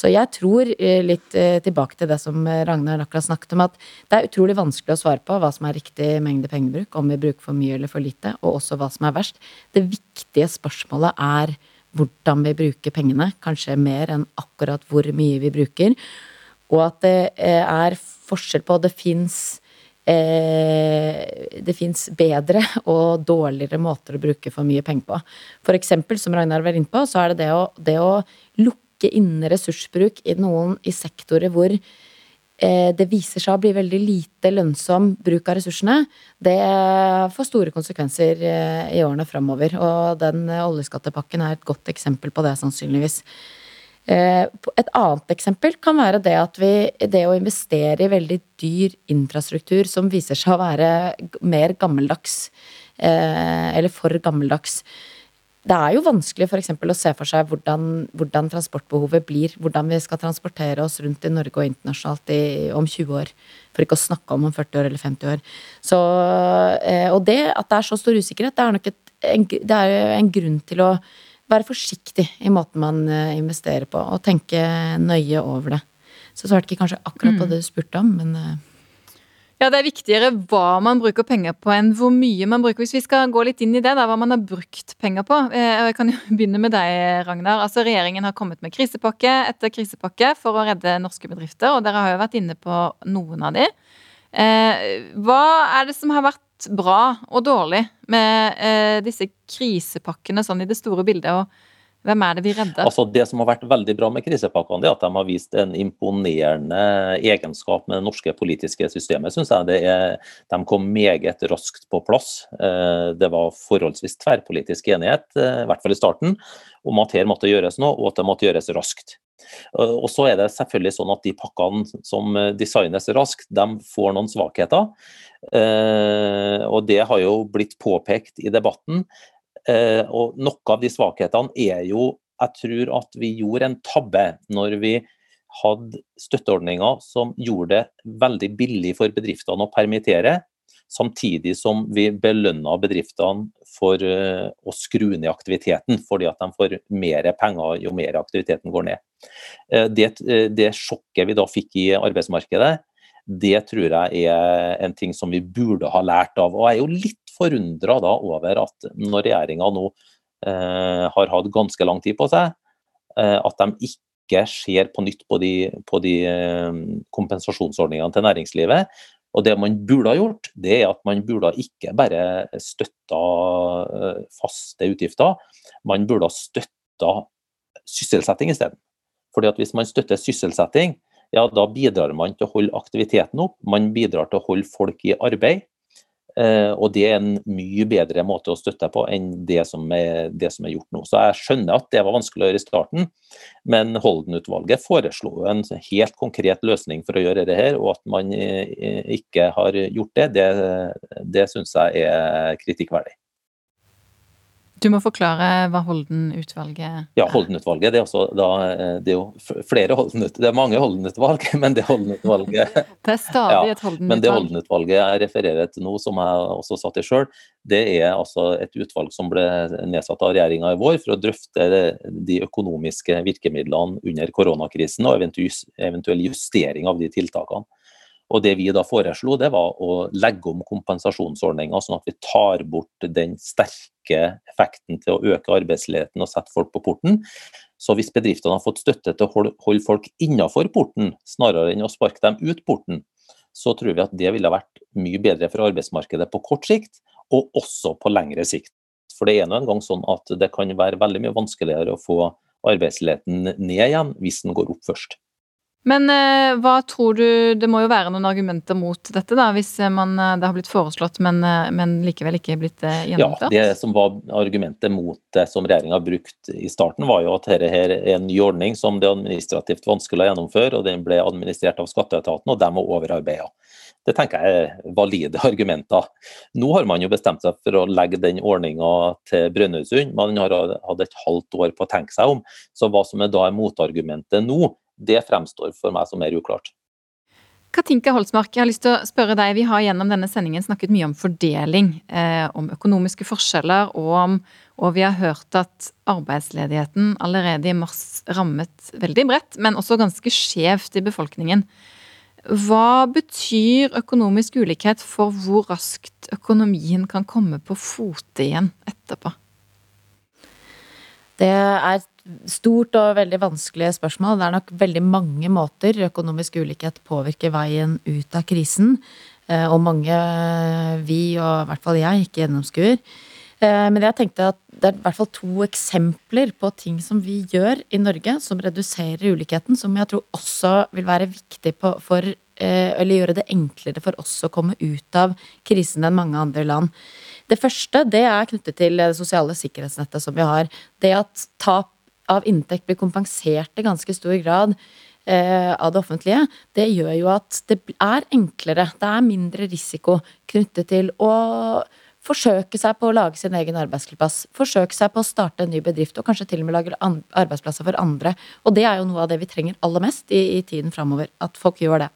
Speaker 5: Så jeg tror, eh, litt tilbake til det som Ragnar akkurat snakket om, at det er utrolig vanskelig å svare på hva som er riktig mengde pengebruk, om vi bruker for mye eller for lite, og også hva som er verst. Det viktige spørsmålet er hvordan vi bruker pengene, kanskje mer enn akkurat hvor mye vi bruker. Og at det er forskjell på Det fins eh, det fins bedre og dårligere måter å bruke for mye penger på. For eksempel, som Ragnar var inne på, så er det det å, det å lukke inne ressursbruk i noen i sektorer hvor eh, det viser seg å bli veldig lite lønnsom bruk av ressursene, det får store konsekvenser eh, i årene framover. Og den oljeskattepakken er et godt eksempel på det, sannsynligvis. Eh, et annet eksempel kan være det at vi Det å investere i veldig dyr infrastruktur som viser seg å være mer gammeldags, eh, eller for gammeldags. Det er jo vanskelig f.eks. å se for seg hvordan, hvordan, transportbehovet blir. Hvordan vi skal transportere oss rundt i Norge og internasjonalt i, om 20 år. For ikke å snakke om om 40 år eller 50 år. Så, eh, og det at det er så stor usikkerhet, det er nok et, en, det er en grunn til å være forsiktig i måten man eh, investerer på, og tenke nøye over det. Så svarte ikke kanskje akkurat på mm. det du spurte om, men eh,
Speaker 2: ja, det er viktigere hva man bruker penger på, enn hvor mye man bruker. Hvis vi skal gå litt inn i det, da, hva man har brukt penger på. Eh, jeg kan jo begynne med deg, Ragnar. Altså, Regjeringen har kommet med krisepakke etter krisepakke for å redde norske bedrifter, og dere har jo vært inne på noen av de. Hva er det som har vært bra og dårlig med eh, disse krisepakkene sånn i det store bildet? og hvem er det vi redder?
Speaker 6: Altså Det som har vært veldig bra med krisepakkene, er at de har vist en imponerende egenskap med det norske politiske systemet. Synes jeg. Er, de kom meget raskt på plass. Eh, det var forholdsvis tverrpolitisk enighet, eh, i hvert fall i starten, om at her måtte gjøres noe, og at det måtte gjøres raskt. Og så er det selvfølgelig sånn at De pakkene som designes raskt, de får noen svakheter. Eh, og Det har jo blitt påpekt i debatten. Eh, og Noe av de svakhetene er jo Jeg tror at vi gjorde en tabbe når vi hadde støtteordninger som gjorde det veldig billig for bedriftene å permittere, samtidig som vi belønna bedriftene for uh, å skru ned aktiviteten, fordi at de får mer penger jo mer aktiviteten går ned. Det, det, sjokket vi da fikk i arbeidsmarkedet, det tror jeg er en ting som vi burde ha lært av. Og jeg er jo litt forundra over at når regjeringa nå har hatt ganske lang tid på seg, at de ikke ser på nytt på de, på de kompensasjonsordningene til næringslivet, og Det man burde ha gjort, det er at man burde ikke bare støtta eh, faste utgifter, man burde ha støtta sysselsetting isteden. Fordi at Hvis man støtter sysselsetting, ja, da bidrar man til å holde aktiviteten opp, man bidrar til å holde folk i arbeid. Eh, og det er en mye bedre måte å støtte på enn det som, er, det som er gjort nå. Så jeg skjønner at det var vanskelig å gjøre i starten, men Holden-utvalget foreslo en helt konkret løsning for å gjøre det her, og at man eh, ikke har gjort det, det, det syns jeg er kritikkverdig.
Speaker 2: Du må forklare hva Holden-utvalget er.
Speaker 6: Ja, Holden-utvalget. Det, eh, det, er jo flere Holden det er mange Holden-utvalg, men det Holden-utvalget
Speaker 2: Det er stadig ja, et Holden-utvalg.
Speaker 6: Men det Holden-utvalget jeg refererer til nå, som jeg også satt i sjøl, det er altså et utvalg som ble nedsatt av regjeringa i vår for å drøfte de økonomiske virkemidlene under koronakrisen og eventuell justering av de tiltakene. Og Det vi da foreslo, det var å legge om kompensasjonsordninga, sånn at vi tar bort den sterke effekten til å øke arbeidsledigheten og sette folk på porten. Så hvis bedriftene har fått støtte til å holde folk innenfor porten, snarere enn å sparke dem ut porten, så tror vi at det ville vært mye bedre for arbeidsmarkedet på kort sikt, og også på lengre sikt. For det er nå engang sånn at det kan være veldig mye vanskeligere å få arbeidsledigheten ned igjen hvis den går opp først.
Speaker 2: Men eh, hva tror du Det må jo være noen argumenter mot dette, da, hvis man, eh, det har blitt foreslått, men, eh, men likevel ikke blitt eh, gjennomført?
Speaker 6: Ja, det som var argumentet mot det som regjeringa brukte i starten, var jo at dette her er en ny ordning som det er administrativt vanskelig å gjennomføre, og den ble administrert av skatteetaten, og de må overarbeida. Det tenker jeg er valide argumenter. Nå har man jo bestemt seg for å legge den ordninga til Brønnøysund. Man har hatt et halvt år på å tenke seg om. Så hva som er da er motargumentet nå, det fremstår for meg som mer uklart.
Speaker 2: Katinka Holsmark, jeg har lyst til å spørre deg. Vi har gjennom denne sendingen snakket mye om fordeling, eh, om økonomiske forskjeller, og, om, og vi har hørt at arbeidsledigheten allerede i mars rammet veldig bredt, men også ganske skjevt i befolkningen. Hva betyr økonomisk ulikhet for hvor raskt økonomien kan komme på fote igjen etterpå?
Speaker 5: Det er stort og veldig vanskelig spørsmål. Det er nok veldig mange måter økonomisk ulikhet påvirker veien ut av krisen. Eh, og mange, vi og i hvert fall jeg, ikke gjennomskuer. Eh, men jeg tenkte at det er i hvert fall to eksempler på ting som vi gjør i Norge som reduserer ulikheten, som jeg tror også vil være viktig for eh, Eller gjøre det enklere for oss å komme ut av krisen enn mange andre land. Det første det er knyttet til det sosiale sikkerhetsnettet som vi har. Det at tap av inntekt blir kompensert i ganske stor grad eh, av det offentlige, det gjør jo at det er enklere. Det er mindre risiko knyttet til å forsøke seg på å lage sin egen arbeidsplass. Forsøke seg på å starte en ny bedrift, og kanskje til og med lage arbeidsplasser for andre. Og det er jo noe av det vi trenger aller mest i, i tiden framover. At folk gjør det.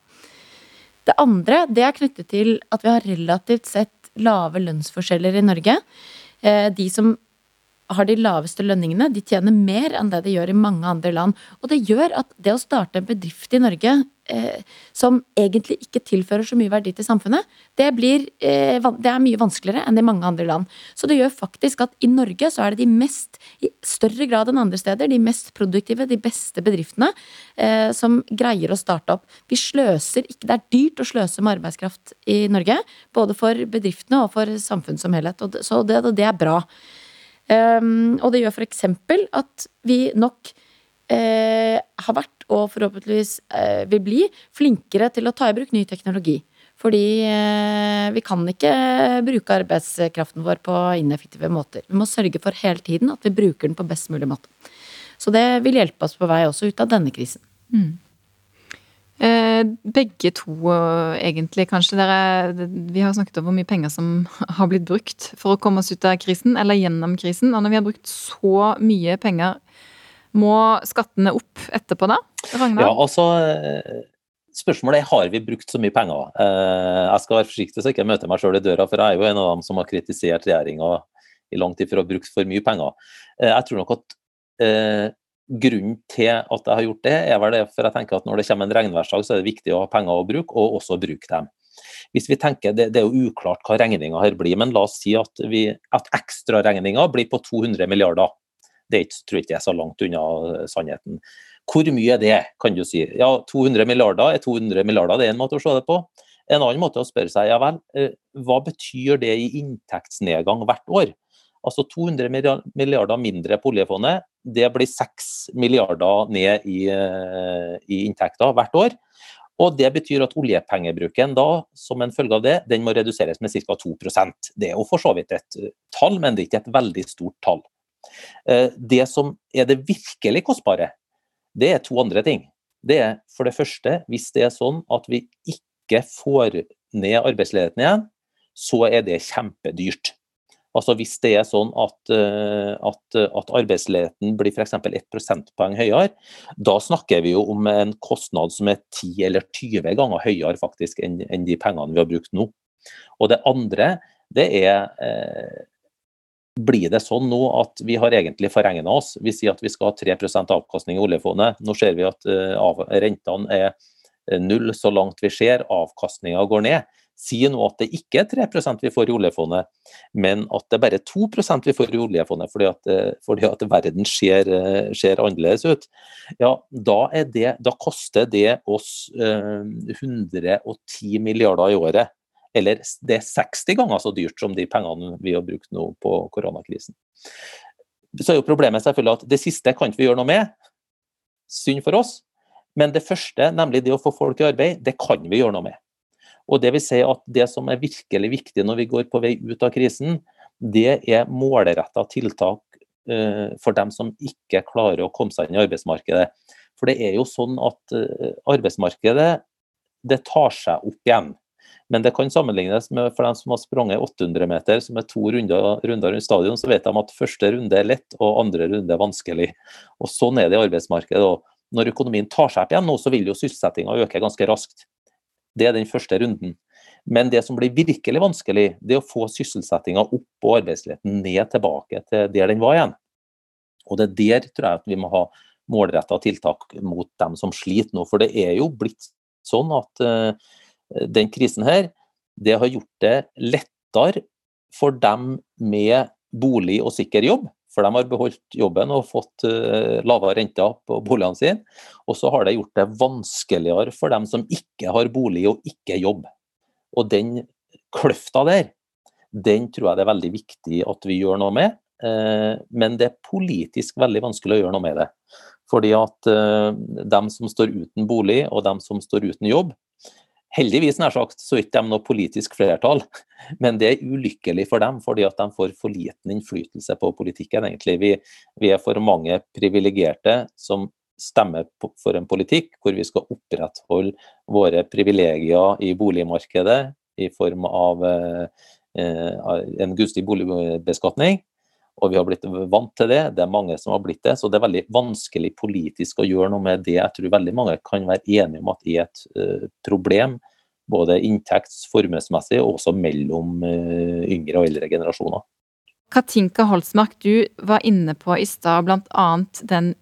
Speaker 5: Det andre det er knyttet til at vi har relativt sett lave lønnsforskjeller i Norge. Eh, de som har de laveste lønningene, de tjener mer enn det de gjør i mange andre land. Og det gjør at det å starte en bedrift i Norge eh, som egentlig ikke tilfører så mye verdi til samfunnet, det, blir, eh, det, er mye vanskeligere enn i mange andre land. Så det gjør faktisk at i Norge så er det de mest, i større grad enn andre steder, de mest produktive, de beste bedriftene eh, som greier å starte opp. Vi sløser ikke, Det er dyrt å sløse med arbeidskraft i Norge, både for bedriftene og for samfunnet som helhet. Og det, så det, det er bra. Um, og det gjør f.eks. at vi nok eh, har vært, og forhåpentligvis eh, vil bli, flinkere til å ta i bruk ny teknologi. Fordi eh, vi kan ikke bruke arbeidskraften vår på ineffektive måter. Vi må sørge for hele tiden at vi bruker den på best mulig måte. Så det vil hjelpe oss på vei også ut av denne krisen. Mm.
Speaker 2: Eh, begge to, egentlig, kanskje. Dere, vi har snakket om hvor mye penger som har blitt brukt for å komme oss ut av krisen, eller gjennom krisen. Og når vi har brukt så mye penger, må skattene opp etterpå da?
Speaker 6: Ragnar? Ja, altså Spørsmålet er har vi brukt så mye penger. Eh, jeg skal være forsiktig så jeg ikke møter meg sjøl i døra, for jeg er jo en av dem som har kritisert regjeringa i lang tid for å ha brukt for mye penger. Eh, jeg tror nok at grunnen til at jeg har gjort det, er vel det for jeg tenker at når det kommer en regnværsdag, så er det viktig å ha penger å bruke, og også bruke dem. Hvis vi tenker, Det, det er jo uklart hva regninga her blir, men la oss si at, vi, at ekstraregninga blir på 200 milliarder. Det er tror jeg ikke er så langt unna sannheten. Hvor mye er det, kan du si. Ja, 200 milliarder er 200 milliarder, det er en måte å se det på. En annen måte å spørre seg ja vel, eh, hva betyr det i inntektsnedgang hvert år? Altså 200 milliarder mindre på oljefondet, det blir 6 milliarder ned i, eh, i inntekter hvert år. Og Det betyr at oljepengebruken da, som en følge av det, den må reduseres med ca. 2% Det er jo for så vidt et eh, tall, men det er ikke et veldig stort tall. Eh, det som er det virkelig kostbare, det er to andre ting. Det er for det første, hvis det er sånn at vi ikke får ned arbeidsledigheten igjen, så er det kjempedyrt. Altså Hvis det er sånn at, eh, at, at arbeidsledigheten blir f.eks. 1 prosentpoeng høyere, da snakker vi jo om en kostnad som er 10 eller 20 ganger høyere faktisk enn, enn de pengene vi har brukt nå. Og Det andre det er eh, blir det sånn nå at vi har egentlig forregna oss? Vi sier at vi skal ha 3% avkastning i oljefondet. Nå ser vi at uh, rentene er null så langt vi ser, avkastninga går ned. Sier nå at det ikke er 3 vi får i oljefondet, men at det er bare 2 vi får i oljefondet fordi at, eh, fordi at verden ser, eh, ser, annerledes ut, ja, da, det, da koster det oss eh, 110 milliarder i året. Eller det er 60 ganger så dyrt som de pengene vi har brukt nå på koronakrisen. Så er jo problemet selvfølgelig at det siste kan vi gjøre noe med. Synd for oss. Men det første, nemlig det å få folk i arbeid, det kan vi gjøre noe med. Og Det vil si at det som er virkelig viktig når vi går på vei ut av krisen, det er målretta tiltak uh, for dem som ikke klarer å komme seg inn i arbeidsmarkedet. For det er jo sånn at uh, arbeidsmarkedet det tar seg opp igjen. Men det kan sammenlignes med for dem som har sprunget 800 meter, som er to runder, runder rundt stadion, så vet de at første runde er lett og andre runde er vanskelig. Og Sånn er det i arbeidsmarkedet. òg. når økonomien tar seg opp igjen nå, så vil jo sysselsettinga øke ganske raskt. Det er den første runden. Men det som blir virkelig vanskelig, det er å få sysselsettinga opp og arbeidsledigheten ned tilbake til der den var igjen. Og det er der tror jeg at vi må ha målretta tiltak mot dem som sliter nå. For det er jo blitt sånn at uh, den krisen her, det har gjort det lettere for dem med bolig og sikker jobb. For de har beholdt jobben og fått uh, lavere renter på boligene sine. Og så har det gjort det vanskeligere for dem som ikke har bolig og ikke jobb. Og den kløfta der, den tror jeg det er veldig viktig at vi gjør noe med. Uh, men det er politisk veldig vanskelig å gjøre noe med det. Fordi at uh, dem som står uten bolig og dem som står uten jobb, Heldigvis nær sagt, så er de noe politisk flertall, men det er ulykkelig for dem, fordi at de får for liten innflytelse på politikken. egentlig. Vi, vi er for mange privilegerte som stemmer for en politikk hvor vi skal opprettholde våre privilegier i boligmarkedet i form av eh, en gunstig boligbeskatning. Og vi har blitt vant til det, det er mange som har blitt det. Så det er veldig vanskelig politisk å gjøre noe med det. Jeg tror veldig mange kan være enige om at det er et uh, problem. Både inntekts- formuesmessig og også mellom uh, yngre og eldre generasjoner.
Speaker 2: Katinka Holsmark, du var inne på i stad bl.a. den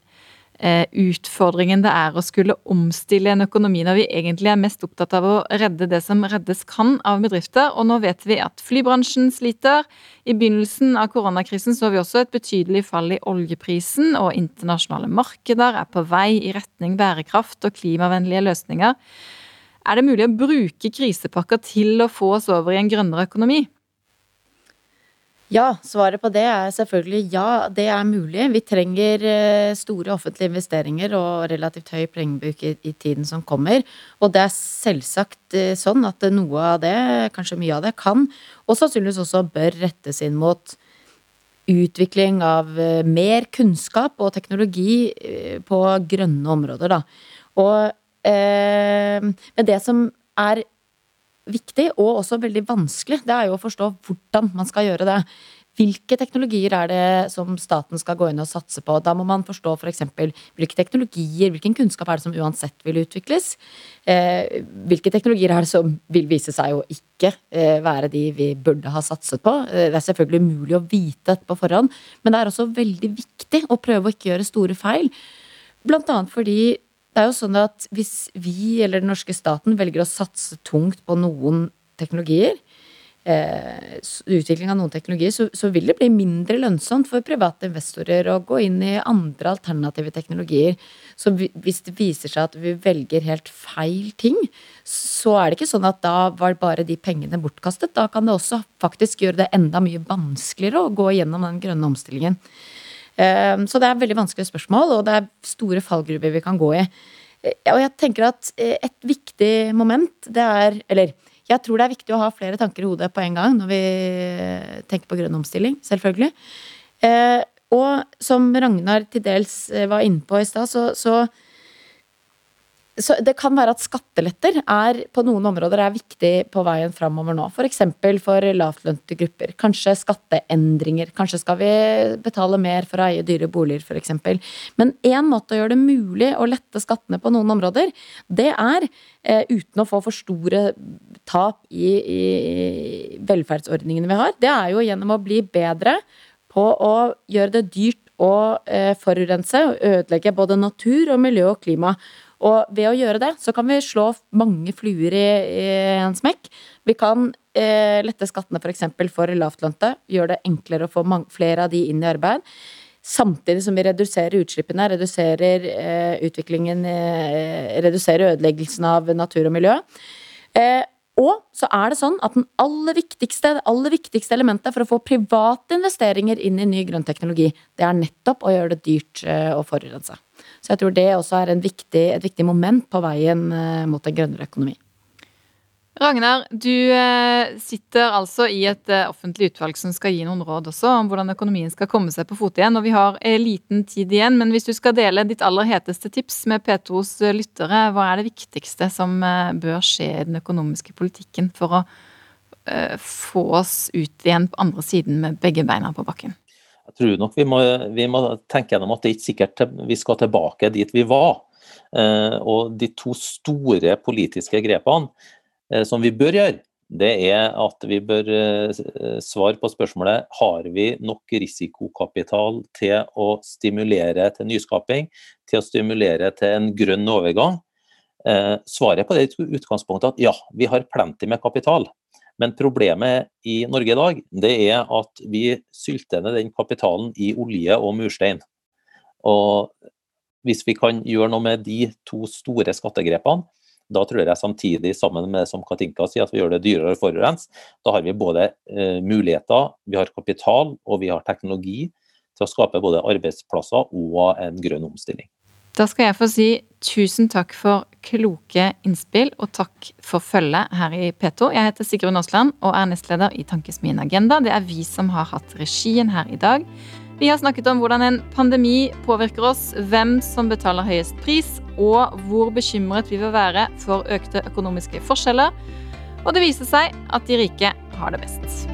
Speaker 2: utfordringen det er å skulle omstille en økonomi når vi egentlig er mest opptatt av å redde det som reddes kan av bedrifter. Og nå vet vi at flybransjen sliter. I begynnelsen av koronakrisen så vi også et betydelig fall i oljeprisen, og internasjonale markeder er på vei i retning bærekraft og klimavennlige løsninger. Er det mulig å bruke krisepakker til å få oss over i en grønnere økonomi?
Speaker 5: Ja, svaret på det er selvfølgelig ja, det er mulig. Vi trenger eh, store offentlige investeringer og relativt høy pengebruk i, tiden som kommer. Og det er selvsagt eh, sånn at noe av det, kanskje mye av det, kan og sannsynligvis også bør rettes inn mot utvikling av eh, mer kunnskap og teknologi på grønne områder, da. Og eh, men det som er viktig, og også veldig vanskelig, det er jo å forstå hvordan man skal gjøre det. Hvilke teknologier er det som staten skal gå inn og satse på? Da må man forstå f.eks. For hvilke teknologier, hvilken kunnskap er det som uansett vil utvikles? Eh, hvilke teknologier er det som vil vise seg å ikke eh, være de vi burde ha satset på? Eh, det er selvfølgelig umulig å vite dette på forhånd, men det er også veldig viktig å prøve å ikke gjøre store feil. Blant annet fordi det er jo sånn at hvis vi eller den norske staten velger å satse tungt på noen teknologier, eh, utvikling av noen teknologier, så, så, vil det bli mindre lønnsomt for private investorer å gå inn i andre alternative teknologier. Så hvis det viser seg at vi velger helt feil ting, så er det ikke sånn at da var bare de pengene bortkastet. Da kan det også faktisk gjøre det enda mye vanskeligere å gå gjennom den grønne omstillingen. Ehm, så det er veldig vanskelige spørsmål, og det er store fallgruver vi kan gå i. Eh, og jeg tenker at eh, et viktig moment, det er Eller jeg tror det er viktig å ha flere tanker i hodet på en gang når vi eh, tenker på grønn omstilling, selvfølgelig. Og som Ragnar til dels var inne på i stad, så, så så det kan være at skatteletter er på noen områder er viktig på veien framover nå. F.eks. For, for lavtlønte grupper. Kanskje skatteendringer. Kanskje skal vi betale mer for å eie dyre boliger, f.eks. Men én måte å gjøre det mulig å lette skattene på noen områder, det er eh, uten å få for store tap i, i velferdsordningene vi har. Det er jo gjennom å bli bedre på å gjøre det dyrt å eh, forurense og ødelegge både natur og miljø og klima. Og ved å gjøre det, så kan vi slå mange fluer i, i en smekk. Vi kan eh, lette skattene f.eks. For, for lavtlønte, gjøre det enklere å få mange, flere av de inn i arbeid. Samtidig som vi reduserer utslippene, reduserer eh, utviklingen, eh, reduserer ødeleggelsen av natur og miljø. Eh, og så er det sånn at den aller viktigste, det aller viktigste elementet for å få private investeringer inn i ny grønn teknologi, det er nettopp å gjøre det dyrt eh, å forurense. Så jeg tror det også er viktig, et viktig moment på veien eh, mot en grønnere økonomi.
Speaker 2: Ragnar, du eh, sitter altså i et eh, offentlig utvalg som skal gi noen råd også om hvordan økonomien skal komme seg på fot igjen. Og vi har liten tid igjen, men hvis du skal dele ditt aller heteste tips med P2s lyttere, hva er det viktigste som bør skje i den økonomiske politikken for å få oss ut igjen på andre siden med begge beina på bakken?
Speaker 6: Jeg tror nok vi må, vi må tenke gjennom at det er ikke sikkert vi skal tilbake dit vi var. Og de to store politiske grepene Eh, som vi bør gjøre, det er at vi bør eh, svare på spørsmålet har vi nok risikokapital til å stimulere til nyskaping, til å stimulere til en grønn overgang. Eh, svaret på det utgangspunktet at ja, vi har plenty med kapital. Men problemet i Norge i dag det er at vi sylter ned den kapitalen i olje og murstein. Og hvis vi kan gjøre noe med de to store skattegrepene, da tror jeg samtidig, sammen med som Katinka sier, at vi gjør det dyrere å forurense. Da har vi både eh, muligheter, vi har kapital og vi har teknologi til å skape både arbeidsplasser og en grønn omstilling.
Speaker 2: Da skal jeg få si tusen takk for kloke innspill, og takk for følget her i P2. Jeg heter Sigrun Aasland og er nestleder i Tankesmien Agenda. Det er vi som har hatt regien her i dag. Vi har snakket om hvordan en pandemi påvirker oss, hvem som betaler høyest pris, og hvor bekymret vi vil være for økte økonomiske forskjeller. Og det viser seg at de rike har det best.